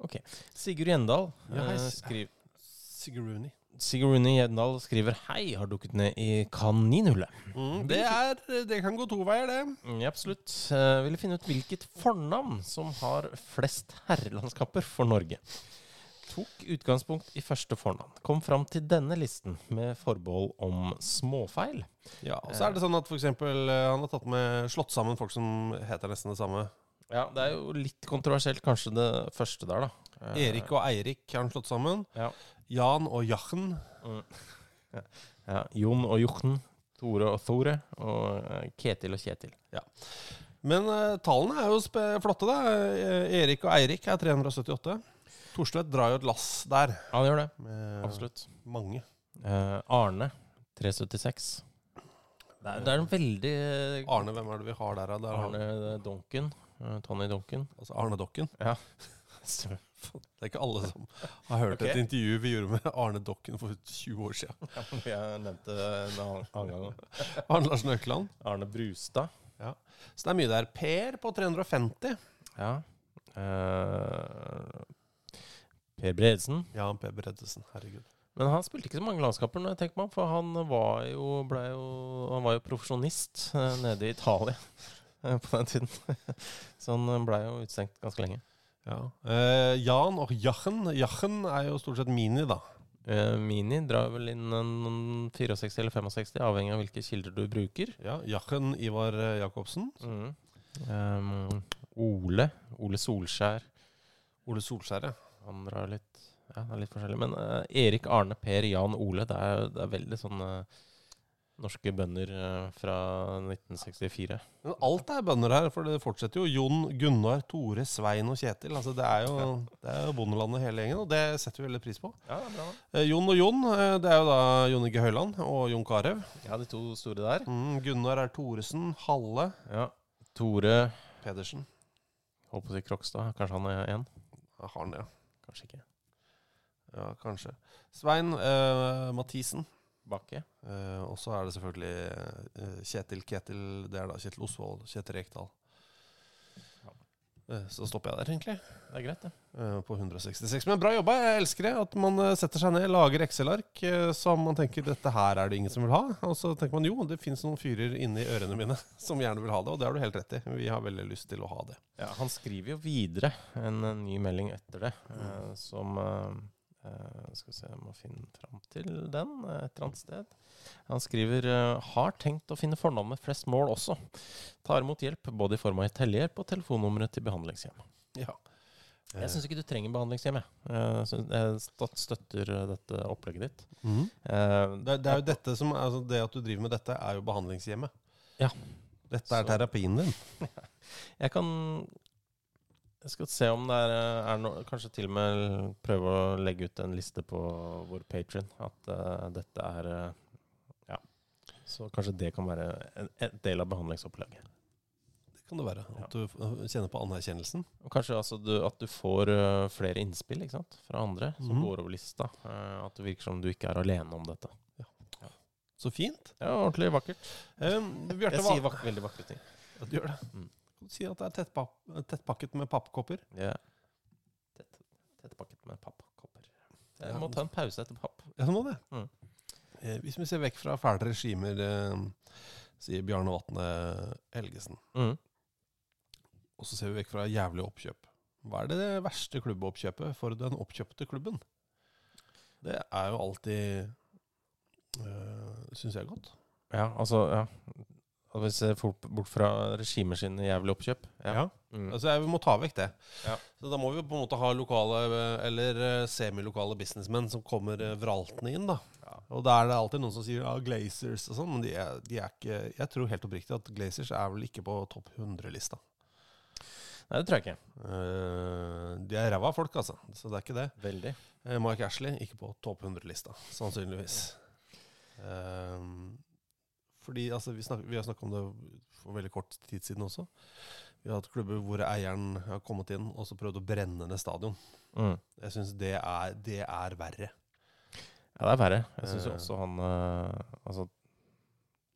Ok. Sigurd Gjendal
Ja, hei,
eh,
S-
skriv,
Sigurd Rooney.
Sigurd Rune Gjendal skriver Hei, har dukket ned i kaninhullet.
Mm, det, er, det kan gå to veier, det.
Mm, ja, absolutt. Uh, ville finne ut hvilket fornavn som har flest herrelandskaper for Norge. Tok utgangspunkt i første fornavn. Kom fram til denne listen med forbehold om småfeil.
Ja, og så er det sånn at for eksempel, eh, han har tatt med slått sammen folk som heter nesten det samme.
Ja, Det er jo litt kontroversielt, kanskje det første der, da. Eh,
Erik og Eirik har han slått sammen.
Ja.
Jan og Jachen.
Mm. Ja. ja. Jon og Jochen. Tore og Tore. Og eh, Ketil og Kjetil.
Men uh, tallene er jo flotte, da. Eh, Erik og Eirik er 378. Torstvedt drar jo et lass der.
Han gjør det.
Med
Absolutt.
mange.
Uh, Arne 376. Det er, det er en veldig
Arne, hvem er det vi har der? da? Er
Arne Donken. Uh, Tony Donken.
Altså Arne Dokken.
Ja.
Det er ikke alle som har hørt
okay.
et intervju vi gjorde med Arne Dokken for 20 år siden.
Jeg nevnte det en annen gang òg.
Arne Larsen Økeland.
Arne Brustad.
Så det er mye der. Per på 350.
Ja. Uh, per Bredesen.
Ja, Per Bredesen. Herregud.
Men han spilte ikke så mange landskaper, når jeg tenker meg for han var jo, jo, han var jo profesjonist eh, nede i Italia eh, på den tiden. så han ble jo utestengt ganske lenge.
Ja. Eh, Jan og Jachen. Jachen er jo stort sett mini, da.
Eh, Mini drar vel inn en 64 eller 65, avhengig av hvilke kilder du bruker.
Ja, Jachen Ivar eh, Jacobsen.
Mm. Um, Ole. Ole Solskjær.
Ole Solskjær, ja.
Han drar litt Ja, er litt forskjellig. Men eh, Erik, Arne, Per, Jan, Ole. Det er, det er veldig sånne norske bønder eh, fra 1964.
Men alt er bønder her, for det fortsetter jo. Jon, Gunnar, Tore, Svein og Kjetil. Altså, det er jo, det er jo bondelandet hele gjengen, og det setter vi veldig pris på.
Ja, det er bra.
Eh, Jon og Jon, eh, det er jo da Jon Inge Høiland og Jon Carew.
Ja, de to store der.
Mm, Gunnar er Thoresen. Halle.
Ja. Tore
Pedersen.
På å si Krokstad. Kanskje han er én?
Har han det, ja.
Kanskje ikke.
Ja, kanskje. Svein eh, Mathisen.
Bakke.
Eh, og så er det selvfølgelig eh, Kjetil Ketil. Det er da Kjetil Osvold. Kjetil Rekdal. Eh, så stopper jeg der, egentlig.
Det er greit, det.
eh, på 166. Men bra jobba. Jeg elsker det. At man setter seg ned, lager Excel-ark som man tenker dette her er det ingen som vil ha. Og så tenker man jo, det fins noen fyrer inni ørene mine som gjerne vil ha det. Og det har du helt rett i. Vi har veldig lyst til å ha det.
Ja, han skriver jo videre en, ny melding etter det, eh, som eh, Skal vi se, jeg må finne fram til den eh, et eller annet sted. Han skriver eh, har tenkt å finne fornavnet flest mål også. Tar imot hjelp både i form av tellehjelp og telefonnummeret til behandlingshjem.
Ja.
Jeg syns ikke du trenger behandlingshjem. Jeg, jeg, støtter dette opplegget ditt. Eh,
Det, det er jo dette som altså Det at du driver med dette, er jo behandlingshjemmet.
Ja.
Dette er
Så-
terapien din.
Jeg kan Jeg skal se om det er, er no, Kanskje til og med prøve å legge ut en liste på vår patron. At uh, dette er uh, Ja. Så kanskje det kan være en, en del av behandlingsopplegget.
Det kan det være. At du eh, kjenner på anerkjennelsen.
Og kanskje altså du, at du får uh, flere innspill ikke sant? fra andre som
Mhm.
går over lista. Eh, at det virker som du ikke er alene om dette.
Så fint.
Ja, ordentlig vakkert.
Um,
Jeg sier vak veldig vakre ting.
Ja, du gjør det.
Mm.
Si at det er tettpa tettpakket med pappkopper?
Ja. Tett, tettpakket med pappkopper. Jeg må ta en pause etter papp.
Ja, du må det.
Mm.
Eh, hvis vi ser vekk fra fæle regimer, eh, sier Bjarne Vatne Helgesen,
Mm.
og så ser vi vekk fra jævlige oppkjøp. Hva er det verste klubboppkjøpet for den oppkjøpte klubben? Det er jo alltid øh, Syns jeg godt.
Ja, altså, ja. At vi ser fort bort fra regimet sine jævlige oppkjøp.
Ja.
Mm.
Altså, jeg- vi må ta vekk det.
Ja.
Så da må vi på en måte ha lokale eh, eller eh, semilokale businessmenn som kommer eh, vraltende inn, da. Og da er det alltid noen som sier ja, Glazers og sånn, men de er, de er ikke Jeg tror helt oppriktig at Glazers er vel ikke på topp 100-lista.
Nei, det tror jeg ikke.
Uh, de er ræva folk, altså. Så det er ikke det.
Veldig.
Uh, Mike Ashley ikke på topp 100-lista, sannsynligvis. Eh, fordi altså, vi, snak, vi har snakka om det for veldig kort tid siden også. Vi har hatt klubber hvor eieren har kommet inn og så prøvd å brenne ned stadion.
Mm.
Jeg syns det, det er verre.
Ja, det er verre. Jeg syns
jo
også han eh, Altså,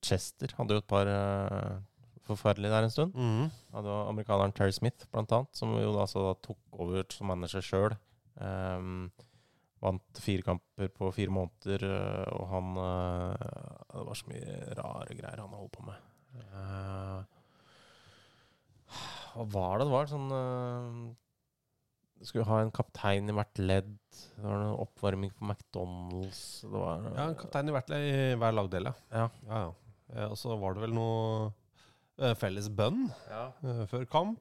Chester hadde jo et par uh, forferdelige der en stund.
Mhm.
Hadde jo amerikaneren Terry Smith, blant annet, som jo da, altså, da tok over som manager sjøl. Vant fire kamper på fire måneder, eh, og han eh, Det var så mye rare greier han holdt på med. Eh, hva var det det var? Sånn skulle ha en kaptein i hvert ledd. Det var noe oppvarming på McDonald's. Det var,
Ja, en kaptein i hvert ledd i hver lagdel, ja.
Ja.
ja, Og så var det vel noe felles bønn
Ja.
før kamp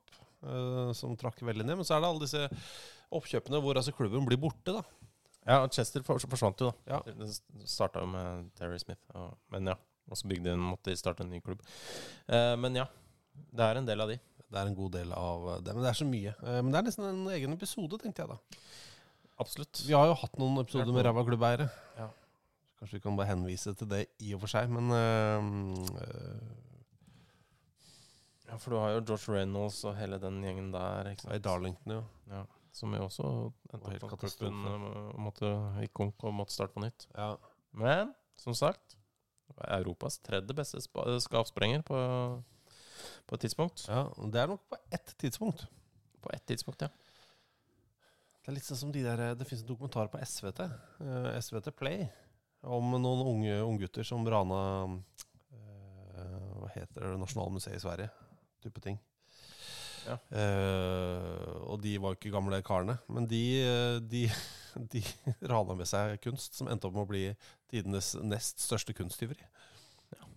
som trakk veldig ned. Men så er det alle disse oppkjøpene hvor altså klubben blir borte, da.
Ja, og Chester forsvant jo, da.
Ja.
Det starta jo med Terry Smith. Og, men ja. Og så bygde de, måtte de starte en ny klubb. Eh, men ja, det er en del av de.
Det er en god del av det, men det er så mye. Eh, Men det er nesten en egen episode, tenkte jeg da.
Absolutt.
Vi har jo hatt noen episoder med ræva klubbeiere.
Ja.
Kanskje vi kan bare henvise til det i og for seg, men øh, øh.
Ja, for du har jo George Reynolds og hele den gjengen der. Ikke sant?
I Darlington, jo.
Ja, som jo også endte
helt
opp
katastrofe.
klubben måtte gikk konk og måtte starte på nytt.
Ja.
Men som sagt, Europas tredje beste spa- skapsprenger på, på et tidspunkt.
ja, og det er nok på ett tidspunkt.
På ett tidspunkt, ja.
Det er litt sånn som de der Det fins en dokumentar på SVT, uh, SVT Play, om noen unge unggutter som rana uh, Hva heter det? Nasjonalmuseet i Sverige. Type ting.
Ja.
Eh, og de var jo ikke gamle karene, men de, de, de rana med seg kunst som endte opp med å bli tidenes nest største kunsttyveri.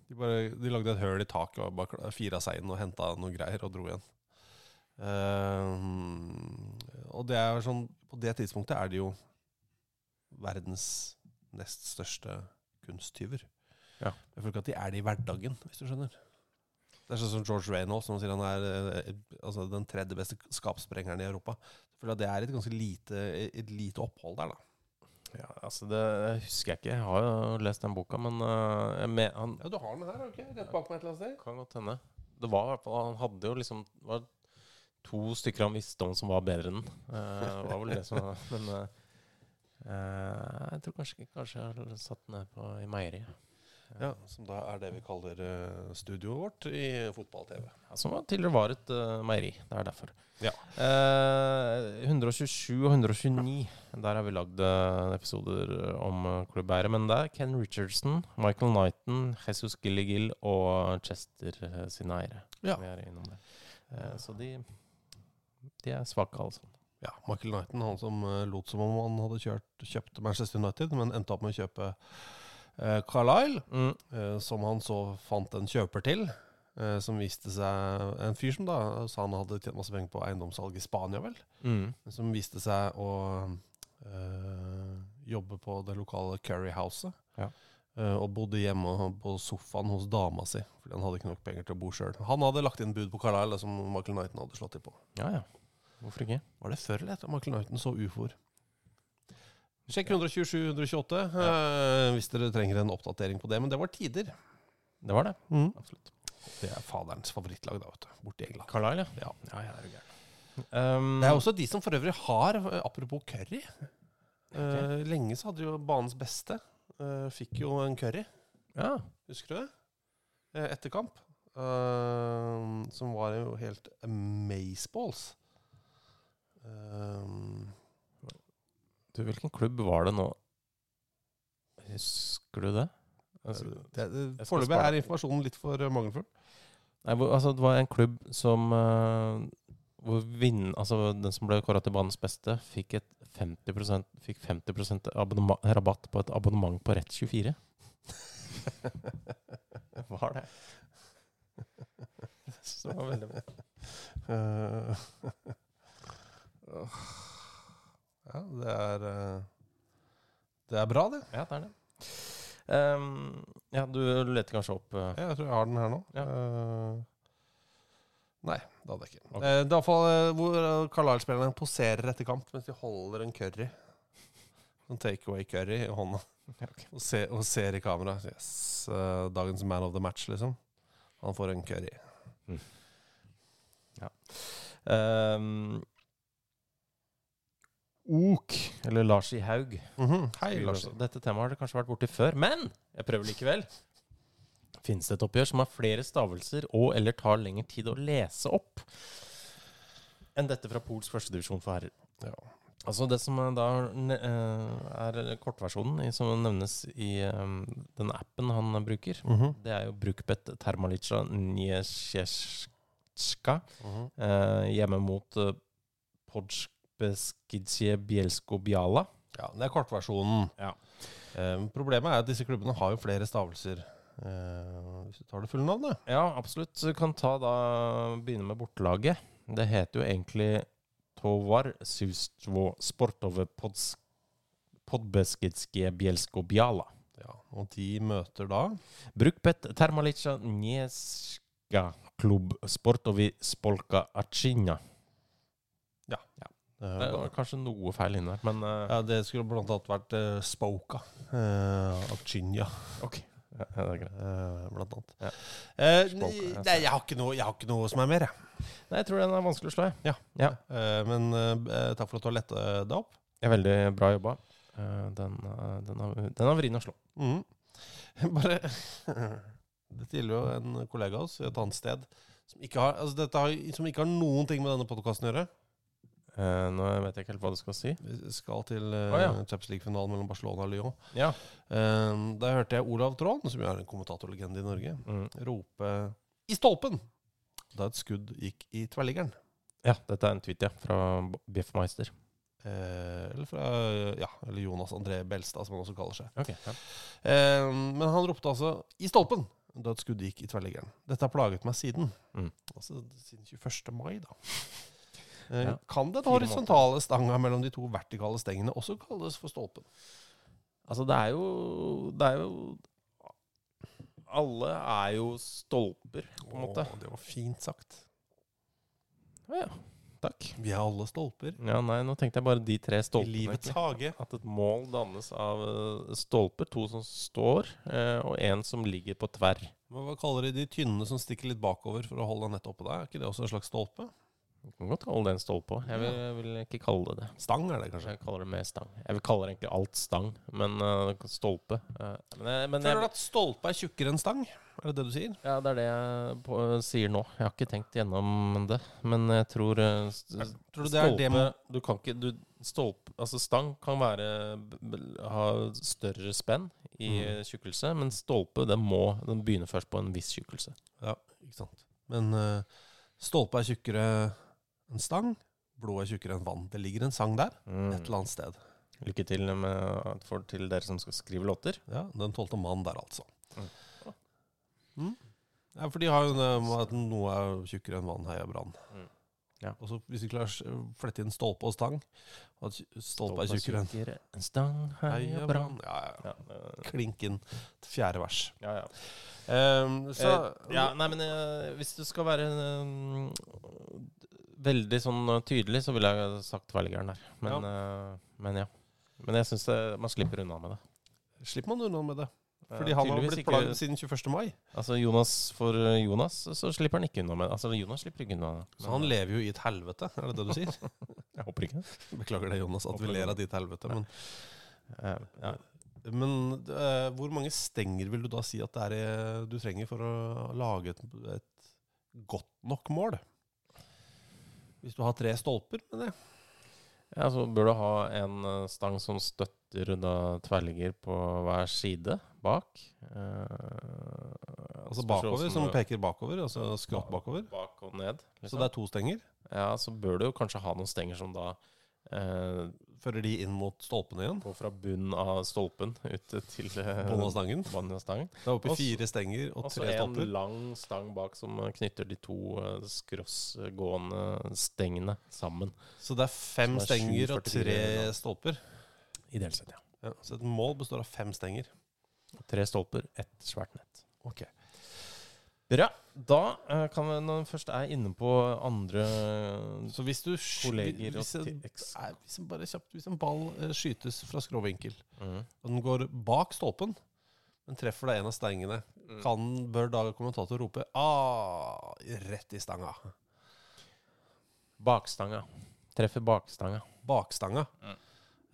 De, bare, de lagde et høl i taket og bare fira seg inn og henta noe greier og dro igjen. Uh, og det er sånn På det tidspunktet er det jo verdens nest største kunsttyver.
Ja.
Jeg føler ikke at de er det i hverdagen, hvis du skjønner. Det er sånn som George Reynolds, som sier han er eh, altså, den tredje beste skapsprengeren i Europa. Jeg føler at det er et ganske lite, et lite opphold der, da.
ja altså det husker jeg ikke. Jeg har jo lest den boka, men uh, jeg me- han
Ja, Du har den her, har du ikke? Rett bak meg et eller annet sted?
kan godt hende. Det var i hvert fall Han hadde jo liksom det var to stykker han visste om som var bedre enn den. Eh, det var vel det som Men uh, eh, jeg tror kanskje, kanskje jeg har satt den ned på, i meieriet.
Ja, Som da er det vi kaller eh, studioet vårt i fotball-TV.
Ja, som tidligere var et uh, meieri. Det er derfor.
Ja.
Eh, 127 og 129. Der har vi lagd eh, episoder eh, om klubbeiere. Men det er Ken Richardson, Michael Knighton, Jesus Gilligill og Chester eh, sine eiere.
Ja.
Er. Eh, så de, de er svake, altså.
Ja, Michael Knighton, han som eh, lot som om han hadde kjørt, kjøpt Manchester United, men endte opp med å kjøpe Carlisle,
Mm.
eh, som han så fant en kjøper til. eh, som viste seg En fyr som da sa han hadde tjent masse penger på eiendomssalg i Spania, vel.
Mm.
Som viste seg å eh, jobbe på det lokale Curry-houset.
Ja.
Eh, og bodde hjemme på sofaen hos dama si, fordi han hadde ikke nok penger til å bo sjøl. Han hadde lagt inn bud på Carlisle, som Michael Knighton hadde slått til på.
Ja, ja. Hvorfor ikke?
Var det før eller etter Michael Knighton så ufoer? Sjekk 127-128 eh, hvis dere trenger en oppdatering på det. Men det var tider.
Det var det. Absolutt.
Det er faderens favorittlag, da, vet du. Borti England.
Carlisle,
ja.
ja, ja, er du gæren. Um,
Det er også de som for øvrig har, apropos curry eh, Lenge så hadde jo banens beste Uh, Fikk jo en curry.
Ja.
Husker du det? Etter kamp. Som var jo helt amazeballs. Um,
Du, hvilken klubb var det nå? Husker du det? Altså,
det, det, Foreløpig er informasjonen litt for eh, mangelfull.
Nei, hvor, altså, det var en klubb som uh, Hvor vinn, altså, den som ble kåra til banens beste, fikk, et 50% fikk 50 rabatt på et abonnement på Rett24. Hva var det. det var veldig bra.
Åh. Ja, det er eh, Det er bra, det.
Ja, det er det. Um, ja, du leter kanskje opp uh...
Ja, jeg tror jeg har den her nå.
Ja.
Uh, nei, det hadde jeg ikke.
Okay.
Uh, det er iallfall uh, hvor Carl Carlisle-spillerne poserer etter kamp mens de holder en curry. En takeaway-curry i hånda. og, ser, og ser i kamera. Yes, dagens man of the match, liksom. Han får en curry.
ehm, Ok, eller Lars I. Haug.
Mhm. Hei, Lars.
Dette temaet har dere kanskje vært borti før, men jeg prøver likevel. Finnes det et oppgjør som har flere stavelser og eller tar lengre tid å lese opp enn dette fra Pols førstedivisjon for herrer?
Ja.
Altså Det som eh, da eh, er kortversjonen som nevnes i eh, den appen han bruker,
Mhm.
det er jo Brukbet Termalica Njesjeska
mm
-hmm. hjemme mot uh, Podskbeskidje Bielsko-Biala.
Ja, det er kortversjonen.
Ja.
Um, problemet er at disse klubbene har jo flere stavelser. Uh, hvis du tar det fulle navnet.
Ja, absolutt. Du kan ta da begynne med bortelaget. Det heter jo egentlig Tovar Sustvo Sportove Pods Podbeskidske Bielsko-Biala.
Ja, og de møter da
Brukbet Termalica Njeska Klubb Sportovi Spolka Acina.
Ja. eh,
Det var kanskje noe feil inn her, men uh,
Ja, det skulle blant annet vært uh, Spoka. Uh, Akchinya,
Ok. Ja, det er greit.
Uh, blant annet.
Ja.
Eh,
Spoka,
nei, nei, jeg har, ikke noe, jeg har ikke noe som er mer, jeg.
Nei, jeg tror den er vanskelig å slå, jeg.
Ja.
Ja.
Eh, men eh, takk for at du har letta det opp.
Det er veldig bra jobba. Eh, den, eh, den, er, vrien å slå.
Mm. Bare Dette gjelder jo en kollega av oss i et annet sted som ikke har, altså dette har, som ikke har noen ting med denne podkasten å gjøre.
Eh, nå vet jeg ikke helt hva du skal si.
Vi skal til uh,
oh, ja.
Champions League-finalen mellom Barcelona og Lyon.
Ja.
Uh, der hørte jeg Olav Tråden, som jo er en kommentatorlegende i Norge,
Mm.
rope 'i stolpen' da et skudd gikk i tverrliggeren.
ja, dette er en tweet, ja. Fra Biffmeister.
Eh, eller fra ja, eller Jonas André Belstad, som han også kaller seg.
Okay, ja.
Eh, men han ropte altså 'i stolpen' da et skudd gikk i tverrliggeren. Dette har plaget meg siden.
Mm.
Altså siden 21. mai, da. Eh,
Ja,
Kan den horisontale stanga mellom de to vertikale stengene også kalles for stolpen?
Altså, det er jo Det er jo Alle er jo stolper, på en måte.
Å, det var fint sagt.
Ja. Takk.
Vi er alle stolper.
Ja, nei, nå tenkte jeg bare de tre
I
stolpene.
livets hage.
At et mål dannes av eh, stolper. To som står, eh, og én som ligger på tverr.
Men hva kaller de de tynne som stikker litt bakover for å holde nettet nett oppå deg? Er ikke det også en slags stolpe?
Du kan godt kalle det en stolpe òg. Jeg, vil- jeg vil ikke kalle det det.
Stang er det kanskje?
Jeg kaller det mer stang. Jeg vil kalle det egentlig alt stang, men eh, stolpe eh, Men, jeg, men
Føler du
jeg,
at stolpe er tjukkere enn stang? Er det det du sier?
ja, det er det jeg på, sier nå. Jeg har ikke tenkt gjennom det, men jeg tror st-
Tror du det er det
stolpe
man-
Du kan ikke du, stolpe, Altså, stang kan være b- b- ha større spenn i
Mm.
tjukkelse, men stolpe den må Den begynner først på en viss tjukkelse.
Ja, ikke sant. Men eh, stolpe er tjukkere enn stang. Blod er tjukkere enn vann. Det ligger en sang der,
Mm.
et eller annet sted.
Lykke til med, for, til dere som skal skrive låter.
Ja, Den tolvte mann der, altså.
Mm.
Mm. Ja, for de har jo at noe er tjukkere enn vann, heia brann.
Mm. Ja.
Og så hvis vi klarer å flette inn stolpe og stang At stolpe er tjukkere enn
stang, heia brann.
Ja, ja.
Ja,
Klink inn til fjerde vers.
ja, ja.
Um, så
Eh, ja, nei, men eh, hvis du skal være eh, veldig sånn eh, tydelig, så ville jeg sagt velgeren der. Men ja. men ja. Men jeg syns man slipper unna med det.
slipper man unna med det.
Eh,
Fordi han har blitt plaget siden 21. mai.
Altså Jonas For eh, Jonas så slipper han ikke unna med det. Altså Jonas slipper ikke unna det.
Så han lever jo i et helvete, er det det du sier?
Jeg håper ikke.
Beklager det, Jonas, at vi
Håper
ler av ditt helvete. Men,
Eh, ja.
men uh, hvor mange stenger vil du da si at det er eh, du trenger for å lage et, et godt nok mål? Hvis du har tre stolper, med det.
ja, så bør du ha en eh, stang som støtter da tverrligger på hver side bak. Eh,
Altså bakover, som,
som
peker bakover. Altså skrått bakover.
Bak og ned.
Så det er to stenger.
Ja, så bør du jo kanskje ha noen stenger som da eh,
Fører de inn mot stolpene igjen?
Og fra bunnen av stolpen ut til eh,
Bånn av stangen?
stangen.
Det er oppe i fire stenger og tre stolper.
Og så en lang stang bak som knytter de to eh, skrossgående stengene sammen.
Så det er fem
er
stenger og tre stolper.
Ideelt sett, ja.
Ja, så et mål består av fem stenger.
Tre stolper, ett svært nett.
Ok.
Bra. Da eh, kan vi, når vi først er inne på andre
Så hvis du
kolleger
hvis en, nei, hvis en bare kjapt Hvis en ball eh, skytes fra skråvinkel,
mm.
og den går bak stolpen, men treffer deg en av stengene,
Mm.
kan, bør da kommentator rope ah, rett i stanga?
Bakstanga. Treffer bakstanga.
Bakstanga.
Mm.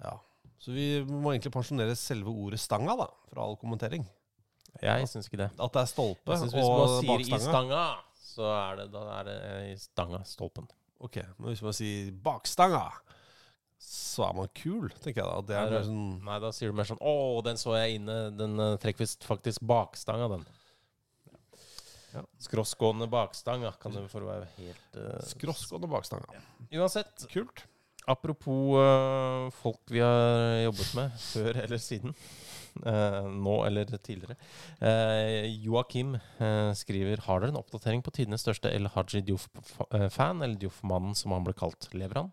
Ja. Så vi må egentlig pensjonere selve ordet stanga, da, fra all kommentering.
Jeg syns ikke det.
At det er stolpe
og bakstanga? Hvis man sier 'i stanga', så er det, da er det i stanga, stolpen.
Ok, men hvis man sier bakstanga, så er man kul, tenker jeg da. Det er
det-
sånn
Nei, da sier du mer sånn 'Å, den så jeg inne. Den uh, trekker visst faktisk bakstanga, den'.
Ja.
Skrossgående bakstanga kan det for å være helt uh,
skrossgående bakstanga.
Uansett,
Kult.
apropos uh, folk vi har jobbet med før eller siden. Eh, nå eller tidligere. Uh, Joakim eh, skriver Har dere en oppdatering på tidenes største El Haji Diouf-fan, eller Diouf-mannen som han ble kalt? Lever han?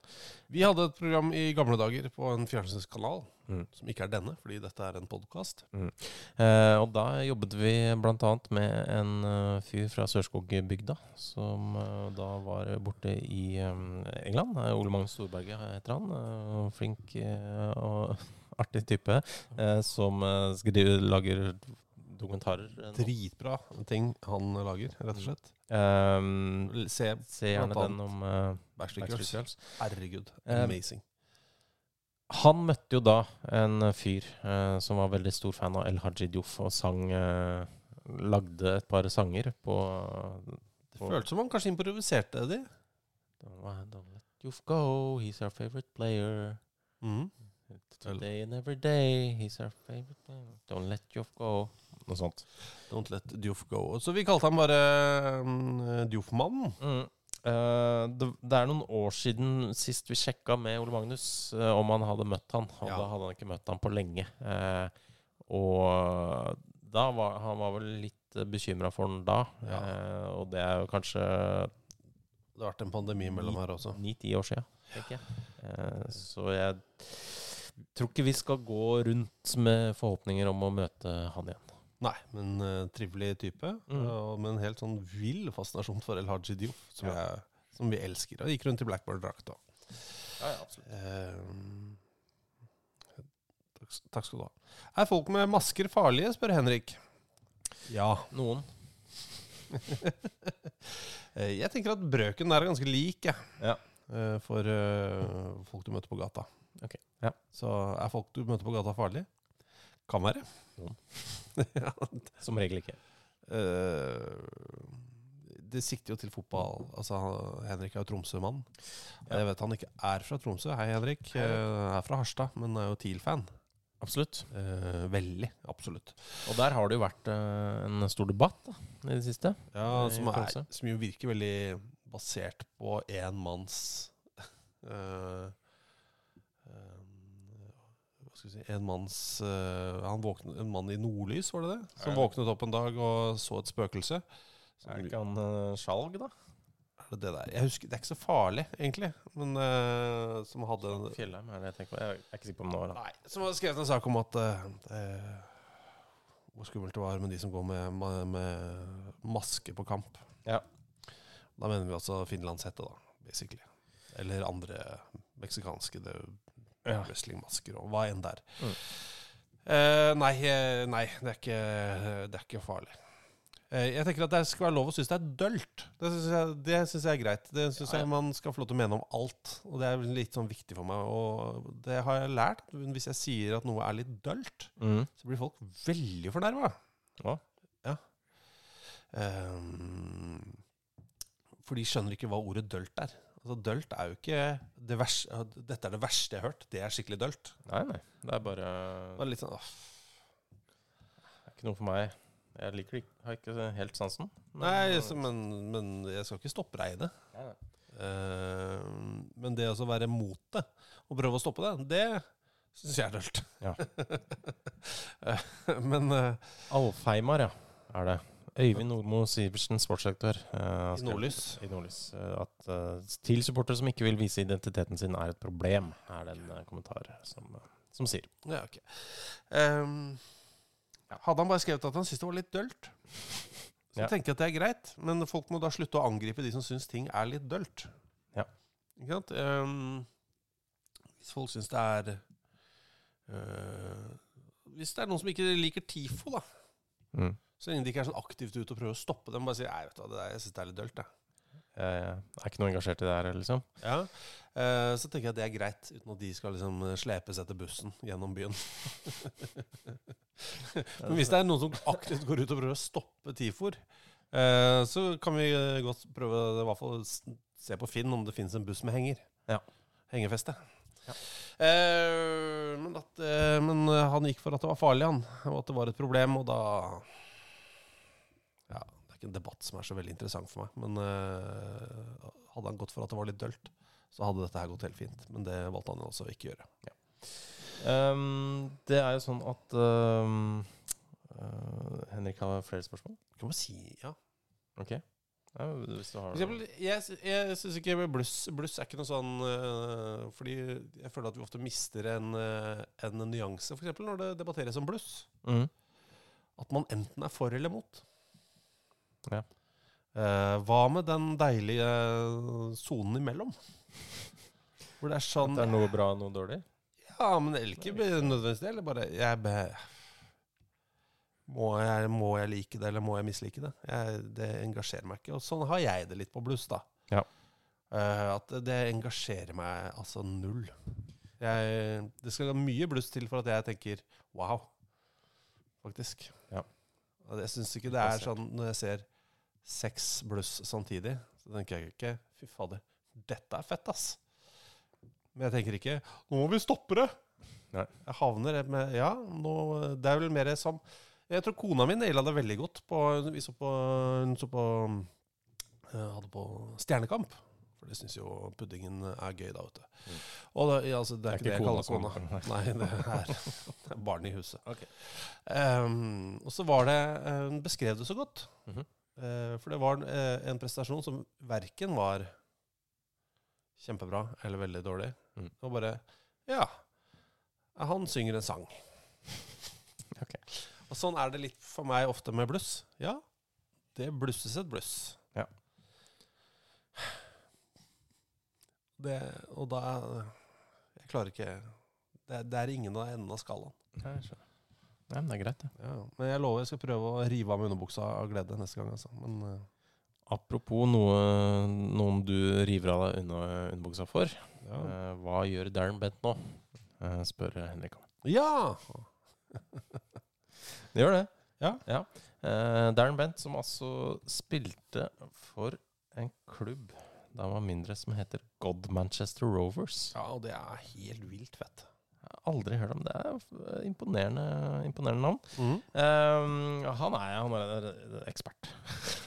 Vi hadde et program i gamle dager på en fjernsynskanal,
Mm.
som ikke er denne, fordi dette er en podkast.
Eh, og da jobbet vi bl.a. med en uh, fyr fra Sørskogbygda, som uh, da var borte i um, England. Eh, Ole Magnus Storberget heter han. Uh, flink eh, og artig type, eh, som eh, skriver, lager dokumentarer. eh.
Dritbra ting han lager, rett og slett.
Um,
Se,
se gjerne den om uh,
Backstreet Girls.
Girls.
Herregud,
amazing.
amazing.
Han møtte jo da en fyr uh, som var veldig stor fan av El Haji Diouf, og sang uh, Lagde et par sanger på
Det føltes som han kanskje improviserte de.
Don't let Diouf go, he's our favorite player.
Mhm.
Today and every day, he's our favorite man. Don't let Joff go. Noe sånt.
Don't let Dioff go. Så vi kalte han bare um, Dioff-mannen.
Mm. Uh, det, det er noen år siden sist vi sjekka med Ole Magnus uh, om han hadde møtt han. Og
Ja.
da hadde han ikke møtt han på lenge. Uh, og da var han var vel litt bekymra for han da.
Ja.
Eh, og det er jo kanskje
Det har vært en pandemi mellom her også.
ni-ti år sia, tenker jeg. Eh, så jeg tror ikke vi skal gå rundt med forhåpninger om å møte han igjen.
Nei, men uh, trivelig type.
Mm.
Uh, med en helt sånn vill fascinasjon for El Haji Diouf, som,
Ja.
jeg, som vi elsker. Og gikk rundt i Blackbird-drakt òg.
Ja, ja, absolutt.
takk, takk skal du ha. Er folk med masker farlige, spør Henrik. Ja.
Noen.
Eh, jeg tenker at brøken der er ganske lik, jeg.
Ja.
For folk du møter på gata.
Ok, ja.
Så er folk du møter på gata farlige? Kan være.
Noen.
ja,
Som regel ikke.
Eh, det sikter jo til fotball. Altså, Henrik er jo Tromsø-mann. Jeg vet han ikke er fra Tromsø. Hei, Henrik.
Hei.
Eh, er fra Harstad, men er jo TIL-fan.
Absolutt.
Eh, veldig. Absolutt.
Og der har det jo vært en stor debatt da, i det siste.
Ja, som, er, som jo virker veldig basert på én manns eh, eh, Hva skal vi si En manns eh, han våknet, En mann i nordlys, var det det? Som våknet opp en dag og så et spøkelse. Som-
Er det ikke han uh, Skjalg, da?
Er det det der? Jeg husker, Det er ikke så farlig, egentlig. Men uh, som hadde
Fjellheim er det jeg tenker på. Jeg er ikke sikker på om det var han.
Nei, som hadde skrevet en sak om at uh, hvor skummelt det var med de som går med, med, med maske på kamp.
Ja.
Da mener vi altså finlandshette, da, basically. Eller andre meksikanske det,
Ja.
wrestlingmasker og hva enn det er.
Mm.
Eh, nei, eh, nei det, er ikke, det er ikke farlig. Eh, jeg tenker at det skal være lov å synes det er dølt. Det syns jeg, det synes jeg er greit. Det syns
ja.
jeg man skal få lov til å mene om alt. Og det er litt sånn viktig for meg. Og det har jeg lært. Hvis jeg sier at noe er litt dølt,
Mm.
så blir folk veldig fornærma.
Ja.
Ja. Um, for de skjønner ikke hva ordet dølt er. Altså, dølt er jo ikke det verste Dette er det verste jeg har hørt. Det er skikkelig dølt.
Nei, nei. Det er bare
Det er litt sånn, åh.
Det er ikke noe for meg. Jeg liker det ikke, har ikke helt sansen. Men-
Nei, så, men, men jeg skal ikke stoppe deg i det.
Nei, nei.
Eh, men det å være mot det og prøve å stoppe det, det syns jeg er dølt.
Ja.
Eh, men uh,
Alfheimar, ja, er det. Øyvind Nordmo Sivertsen, sportsdirektør. uh,
I Nordlys.
I Nordlys. uh, At uh, til supportere som ikke vil vise identiteten sin, er et problem, er det en kommentar som, som sier.
Ja, ok. Um, hadde han bare skrevet at han syntes det var litt dølt, så
Ja.
tenker jeg at det er greit. Men folk må da slutte å angripe de som syns ting er litt dølt.
Ja.
Ikke sant? Um, hvis folk syns det er Hvis det er noen som ikke liker TIFO, da,
Mm.
Så lenge de ikke er sånn aktivt ute og prøver å stoppe dem, bare sier Nei, vet du hva, det der, jeg syns det er litt dølt, jeg.
Jeg er ikke noe engasjert i det her, liksom.
Ja. Eh, så tenker jeg at det er greit, uten at de skal liksom slepes etter bussen gjennom byen. Men hvis det er noen som aktivt går ut og prøver å stoppe TIFOR, eh, så kan vi eh, godt prøve i hvert fall se på Finn om det finnes en buss med henger.
Ja.
Hengefeste. Ja. men, at, eh, men eh, han gikk for at det var farlig, han. Og at det var et problem, og da er ikke en debatt som er så veldig interessant for meg. Men uh, hadde han gått for at det var litt dølt, så hadde dette her gått helt fint. Men det valgte han jo også å ikke gjøre.
Ehm, det er jo sånn at um, uh, Henrik har flere spørsmål.
Kan man si ja?
Ok. Ja, hvis du har
eksempel, jeg, jeg syns ikke bluss, bluss er ikke noe sånn uh, Fordi jeg føler at vi ofte mister en, øh, en nyanse, f.eks. når det debatteres om bluss.
Mm.
At man enten er for eller mot.
Ja.
Eh, hva med den deilige sonen imellom? Hvor det er sånn
At det er noe bra og noe dårlig?
Ja, men eller ikke nødvendigvis det. Eller bare jeg be, må, jeg, må jeg like det, eller må jeg mislike det? Jeg, det engasjerer meg ikke. Og sånn har jeg det litt på bluss, da.
Ja.
Eh, at det engasjerer meg altså null. Jeg, det skal mye bluss til for at jeg tenker wow, faktisk.
Ja.
Og Jeg syns ikke det er sånn når jeg ser seks bluss samtidig, så tenker jeg ikke fy fader, dette er fett, ass. Men jeg tenker ikke nå må vi stoppe det.
Nei.
Jeg havner med Ja, nå, det er vel mer som Jeg tror kona mi naila det veldig godt. På, vi så på, hun så på eh, Hadde på Stjernekamp. For det syns jo puddingen er gøy, da, vet du. Og det, ja, altså, det er ikke det jeg kaller kona. Nei, det er, det er barn i huset.
Okay.
Um, og så var det eh, Hun beskrev det så godt.
Mhm.
Eh, for det var eh, en prestasjon som verken var kjempebra eller veldig dårlig.
Mm.
Og bare Ja, han synger en sang.
Ok.
Og sånn er det litt for meg ofte med bluss. Ja, det blusses et bluss.
Ja.
Det, og da Jeg klarer ikke Det, det er ingen av enden av skalaen.
Ja. Men det er greit, det.
Ja, men jeg lover jeg skal prøve å rive av meg underbuksa av glede neste gang. Altså. Men uh,
Apropos noe, noen du river av deg under, underbuksa for.
ja.
Uh, hva gjør Darren Bent nå? Uh, spør Henrik om.
ja!
Det gjør det.
Ja.
Eh, Darren Bent, som altså spilte for en klubb da han var mindre, som heter God Manchester Rovers.
ja, og det er helt vilt fett.
Aldri hørt om det. er f- imponerende, imponerende navn.
Mm.
Eh, han er, han er ekspert.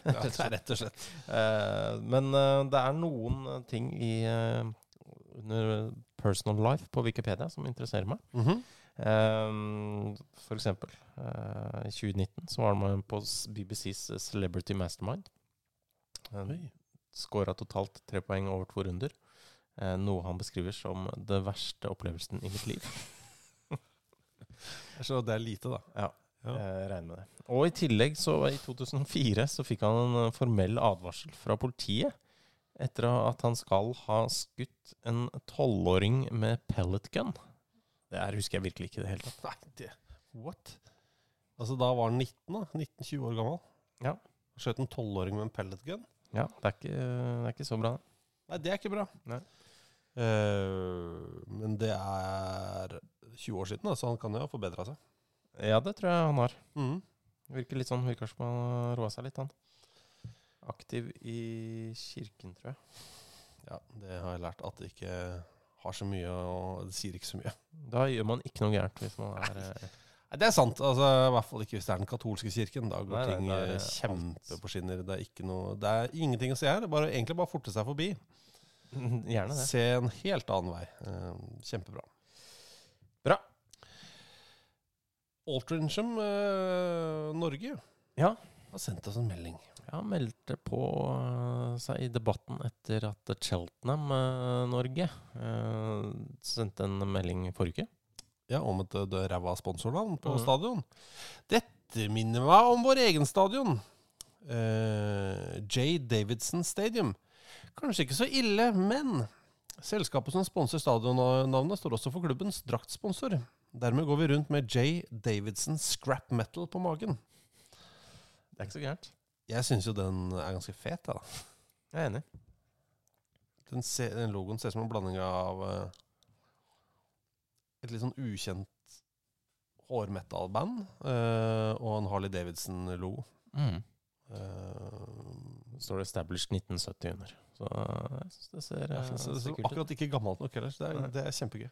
Ja, rett og slett.
Uh, men uh, det er noen eh, ting i eh, under personal life på Wikipedia som interesserer meg.
Mm
-hmm. Um, for eksempel, uh, i 2019 så var han på BBCs Celebrity Mastermind. Uh, Skåra totalt tre poeng over to runder. Eh, noe han beskriver som det verste opplevelsen i mitt liv.
Jeg skjønner at det er lite, da.
Ja,
Ja.
jeg regner med det. Og i tillegg, så i 2004, så fikk han en eh, formell advarsel fra politiet etter at han skal ha skutt en tolvåring med pellet gun. Det her husker jeg virkelig ikke i det hele tatt.
Nei, det What? Altså, da var han 19, da. 19-20 år gammel.
Ja.
Skjøt en tolvåring med en pellet gun.
Ja, det er ikke, det er ikke så bra.
Nei, det er ikke bra.
Nei.
Eh, men det er 20 år siden, da, så han kan jo ha forbedra seg.
Ja, det tror jeg han har.
Mm.
Virker litt sånn, virker som han har roa seg litt, han. Aktiv i kirken, tror jeg.
Ja, det har jeg lært at det ikke har så mye, og det sier ikke så mye.
Da gjør man ikke noe gærent hvis man er eh,
Nei, Det er sant. altså I hvert fall ikke hvis det er den katolske kirken. Da går
Nei,
ting eh, kjempe på skinner. Det er, ikke noe, det er ingenting å se her. Det er bare, egentlig bare forte seg forbi.
Gjerne det.
Se en helt annen vei. Eh, kjempebra.
Bra.
Altrincham eh, Norge
Ja.
har sendt oss en melding.
Ja, meldte på eh, seg i debatten etter at Cheltenham Norge eh, sendte en melding forrige uke.
Ja, om et ræva sponsornavn på
mm.
stadion. Dette minner meg om vår egen stadion. Uh, J. Davidson Stadium. Kanskje ikke så ille, men selskapet som sponser stadionnavnet, står også for klubbens draktsponsor. Dermed går vi rundt med J. Davidson Scrap Metal på magen.
Det er ikke så gærent.
Jeg syns jo den er ganske fet. Da.
Jeg er enig.
Den, ser, den logoen ser ut som en blanding av eh, et litt sånn ukjent hårmetal-band eh, og en Harley Davidson-logo.
Mm. Uh, står det 'Established 1970' under. Så jeg syns det ser,
jeg
eh,
synes det
ser
er
kult ut.
akkurat ikke gammelt nok heller, så det er, det er kjempegøy.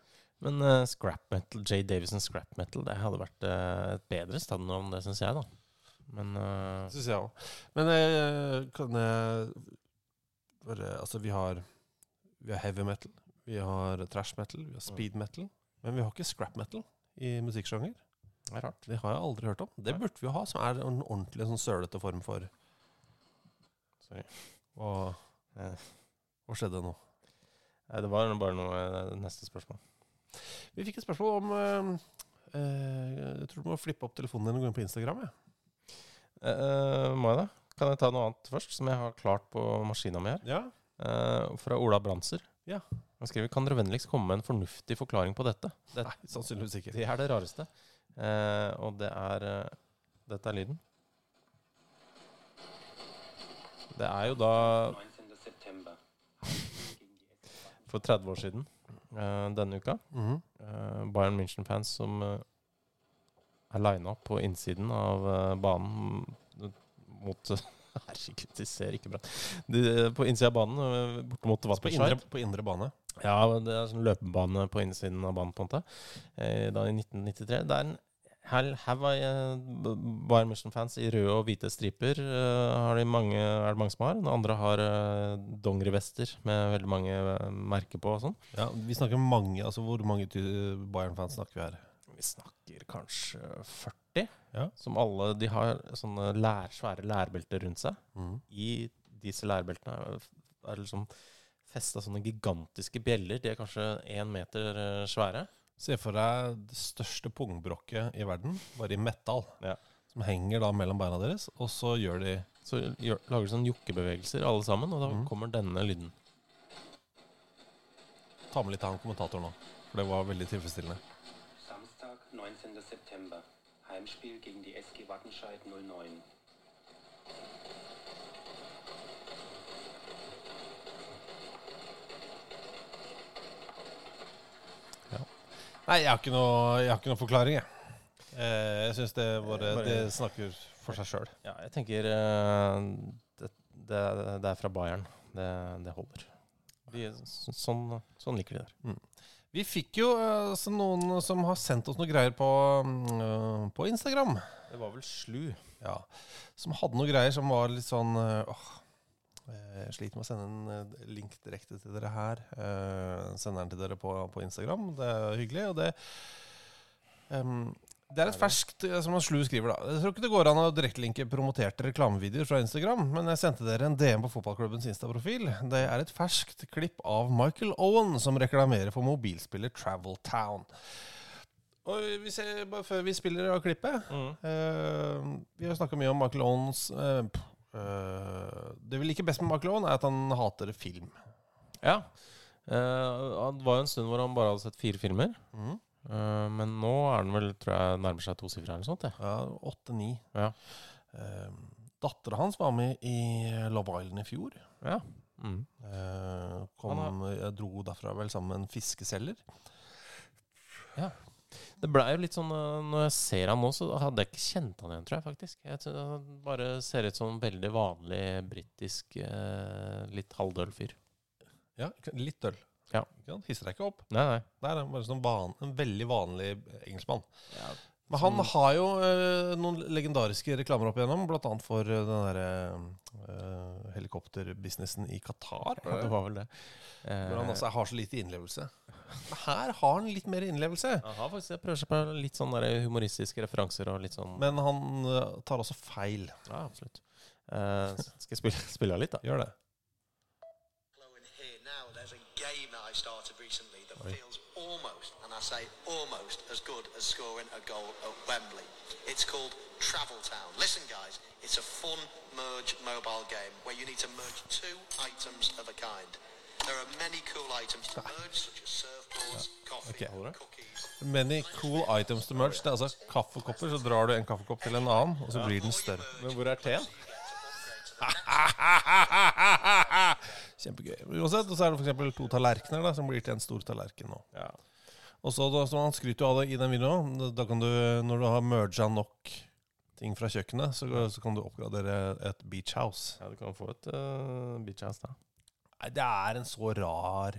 Men uh, scrap metal, J. Davison scrap metal, det hadde vært uh, et bedre stadionnavn, det syns jeg, da. Men
uh, syns jeg òg. Men uh, kan jeg bare Altså, vi har, vi har heavy metal, vi har trash metal, vi har speed metal. Men vi har ikke scrap metal i musikksjanger.
det er rart.
Det har jeg aldri hørt om. Det burde vi jo ha, som er en ordentlig sånn sølete form for
Sorry. Eh,
hva skjedde nå?
Det var bare noe eh, neste spørsmål.
Vi fikk et spørsmål om eh, eh, Jeg tror du må flippe opp telefonen din og gå inn på Instagram. Ja.
Eh, må jeg det? Kan jeg ta noe annet først, som jeg har klart på maskina mi her?
Ja.
Eh, fra Ola Branser.
Ja.
Han skriver Kan dere vennligst komme med en fornuftig forklaring på dette? Det,
Nei, sannsynligvis ikke.
det er det rareste. Eh, og det er eh, Dette er lyden. Det er jo da For 30 år siden, uh, denne uka,
Mm
-hmm. uh, Bayern München-fans som uh, er lina opp på innsiden av banen mm, mot Herregud, de ser ikke bra de, På innsida av banen, borte mot
På indre, på indre bane.
Ja, det er sånn løpebane på innsiden av banen, på en måte. Eh, da i 1993. Det er en hel haug av eh, Bayern München-fans i røde og hvite striper. eh, har de mange, er det mange som har. Den andre har uh, dongerivester med veldig mange eh, merker på og sånn.
Ja, vi snakker mange, altså Hvor mange Bayern-fans snakker vi her?
Vi snakker kanskje 40.
Ja.
Som alle De har sånne lær, svære lærbelter rundt seg.
Mm.
I disse lærbeltene er, er det liksom festa sånne gigantiske bjeller. De er kanskje én meter eh, svære.
Se for deg det største pungbrokket i verden, bare i metall.
Ja.
Som henger da mellom beina deres, og så gjør de
Så gjør, lager de sånne jokkebevegelser alle sammen, og da
mm.
kommer denne lyden.
Ta med litt av han kommentatoren nå, for det var veldig tilfredsstillende.
Samstag, 19. September. Heimspiel gegen die SG Wattenscheid 09.
Nei, jeg har ikke noe, jeg har ikke noe forklaring, jeg. Eh, jeg syns det, bare,
Bare-
det snakker for seg sjøl.
Ja, jeg tenker eh, det, det, det er fra Bayern. Det, det holder. De, sånn, sånn liker de der.
Vi fikk jo altså, noen som har sendt oss noe greier på, mm, eh, på Instagram.
Det var vel slu.
Ja, Som hadde noe greier som var litt sånn eh, åh, eh, Jeg sliter med å sende en eh, link direkte til dere her. Jeg sender den til dere på, på Instagram. Det er hyggelig. Og det um, det er et ferskt, eh, som Slu skriver, da. Jeg tror ikke det går an å direktelinke promoterte reklamevideoer fra Instagram, men jeg sendte dere en DM på fotballklubbens Insta-profil. Det er et ferskt klipp av Michael Owen som reklamerer for mobilspiller Travel Town. Og vi ser, bare før vi spiller av klippet eh, Vi har snakka mye om Michael Owens eh, eh, Det vi liker best med Michael Owen, er at han hater film.
Ja. Eh, det var jo en stund hvor han bare hadde sett fire filmer.
Mm.
Eh, men nå er han vel, tror jeg, nærmer seg tosifra eller noe sånt. Ja.
Ja, Åtte-ni.
Ja.
Eh, Dattera hans var med i Love Island i fjor.
Ja. Mm.
Eh, kom, jeg dro derfra vel sammen med en fiskeselger.
Det blei jo litt sånn eh, Når jeg ser han nå, så hadde jeg ikke kjent han igjen, tror jeg faktisk. Jeg tror Han bare ser ut som en veldig vanlig britisk, eh, litt halvdøl fyr.
Ja, litt døl.
Ja.
Ikke? Hisser deg ikke opp.
Nei, nei.
Det er bare sånn van, en veldig vanlig engelskmann.
Ja.
Men han har jo eh, noen legendariske reklamer opp igjennom, annet for eh, den derre eh, helikopterbusinessen i Qatar.
Ja, det var vel det.
Hvor han
Eh,
altså har så lite innlevelse. Men her har han litt mer innlevelse.
Han har faktisk, jeg prøver seg på litt sånn der humoristiske referanser og litt sånn
Men han eh, tar også feil.
Ja, absolutt. Eh, skal jeg spille, spille av litt, da?
Gjør det.
Here now, there's a game that I started recently that
Oi.
feels almost, and I say almost, as good as scoring a goal at Wembley. It's called Travel Town. Listen, guys, it's a fun merge mobile game where you need to merge two items of a kind. There are many cool items to merge, such as surfboards, coffee,
okay.
cookies.
Many cool items to merge. Det er altså kaffekopper. Så drar du en kaffekopp til en annen, og så blir den større.
Men hvor er teen?
Kjempegøy. Uansett, og så er det f.eks. to tallerkener da, som blir til en stor tallerken nå.
Ja.
Og så, så Han skryter jo av det i den videoen. Da kan du, når du har merga nok ting fra kjøkkenet, så, så kan du oppgradere et beach house.
ja, du kan få et uh, beach house, da.
Nei, det er en så rar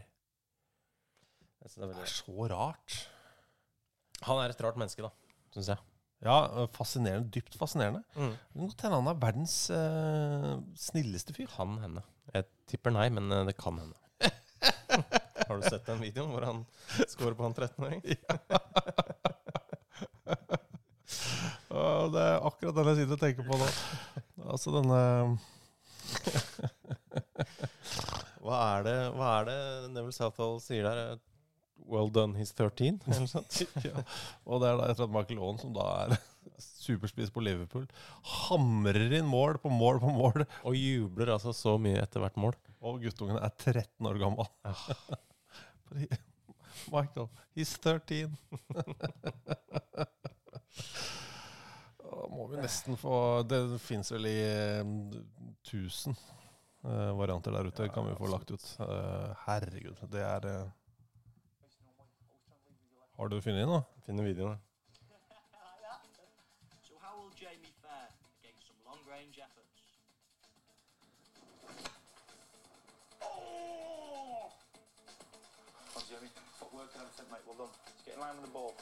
det er
Det er så rart.
Han er et rart menneske, da, syns jeg.
Ja, fascinerende. Dypt fascinerende.
Mm.
Det kan godt hende han er verdens uh, snilleste fyr.
Han henne. Jeg tipper nei, men eh, det kan hende. Har du sett den videoen hvor han scorer på han 13-åring?
Ja, det er akkurat den jeg sitter og tenker på nå. Altså denne
Hva er det, hva er det Neville Southall sier der? Well done, he's 13? Eller sånt?
ja. Og det er da etter at Michael Aaen, som da er superspiss på Liverpool, hamrer inn mål på mål på mål.
Og jubler altså så mye etter hvert mål.
Og guttungen er 13 år gammel. Michael, he's 13. Da må vi nesten få Det fins vel i eh, 1000 uh, varianter der ute. kan vi få lagt ut. Uh, herregud, det er uh, Har du funnet noe?
Finner videoen.
Footwork and everything, mate. Well done. Just get in line with the ball.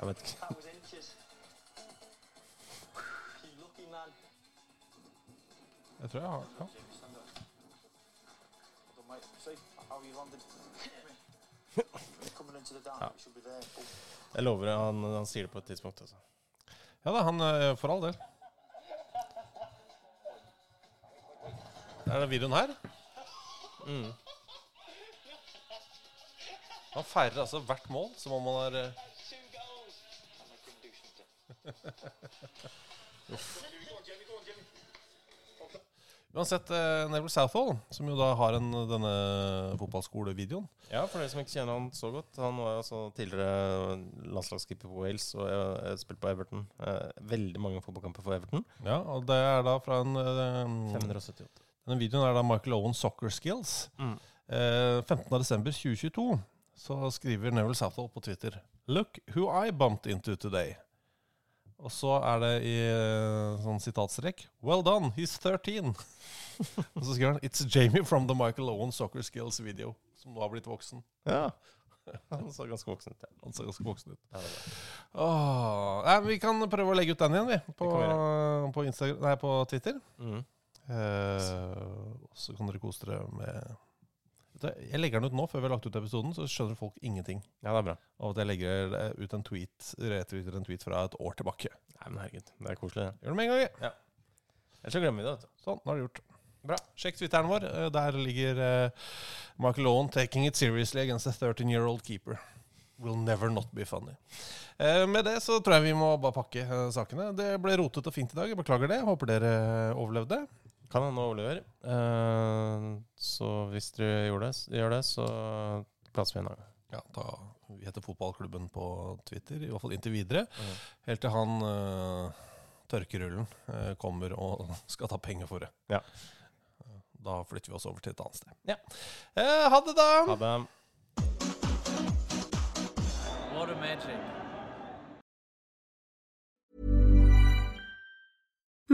Jeg vet ikke.
That was inches. You lucky man.
Jeg tror jeg har ja.
Ja. Jeg lover, han, han sier det på et tidspunkt. Altså.
Ja da, han eh, for all del. Er det videoen her.
Mm.
Han feirer altså hvert mål som om han er eh, Uansett, uh, Neville Southall, som jo da har en, denne fotballskolevideoen
Ja, for dere som ikke kjenner han så godt. Han var altså tidligere landslagsskipper på Wales og jeg spilte på Everton. Eh, veldig mange fotballkamper for Everton.
Ja, og det er da fra en eh,
578.
Denne videoen er da Michael Owen Soccer Skills.
Mm.
Eh, 15.12.2022 så skriver Neville Southall på Twitter Look who I bumped into today. Og så er det i eh, sånn sitatstrekk Well done, he's 13. og så skriver han It's Jamie from the Michael Owen Soccer Skills video. Som nå har blitt voksen.
Ja. Han så ganske voksen ut. Ja.
Han så ganske voksen ut.
Ja.
Åh, nei, vi kan prøve å legge ut den igjen, vi. På, på, nei, på Twitter.
Mm.
Eh, så kan dere kose dere med Jeg legger den ut nå, før vi har lagt ut episoden, så skjønner folk ingenting.
Ja, det er bra.
Av at jeg legger eh, ut en tweet retweeter en tweet fra et år tilbake.
Nei, men herregud. Det er koselig, Ja.
Gjør det med en gang.
Ja. Ellers så glemmer vi det, vet du.
Sånn, nå er det gjort.
Bra.
Sjekk Twitteren vår. Eh, Der ligger uh, Michael Owen 'taking it seriously against a 13 year old keeper'. Will never not be funny. Eh, med det så tror jeg vi må bare pakke eh, sakene. Det ble rotete og fint i dag. Jeg beklager det. Håper dere overlevde.
Kan hende overlever. Eh, så hvis dere gjør det, gjør det så plasser vi en gang.
Ja, da, Vi heter Fotballklubben på Twitter, i hvert fall inntil videre.
Mm.
Helt til han uh, tørkerullen uh, kommer og skal ta penger for det.
Ja.
Da flytter vi oss over til et annet sted.
Ja.
Eh, ha det, da!
Ha det.
What a magic.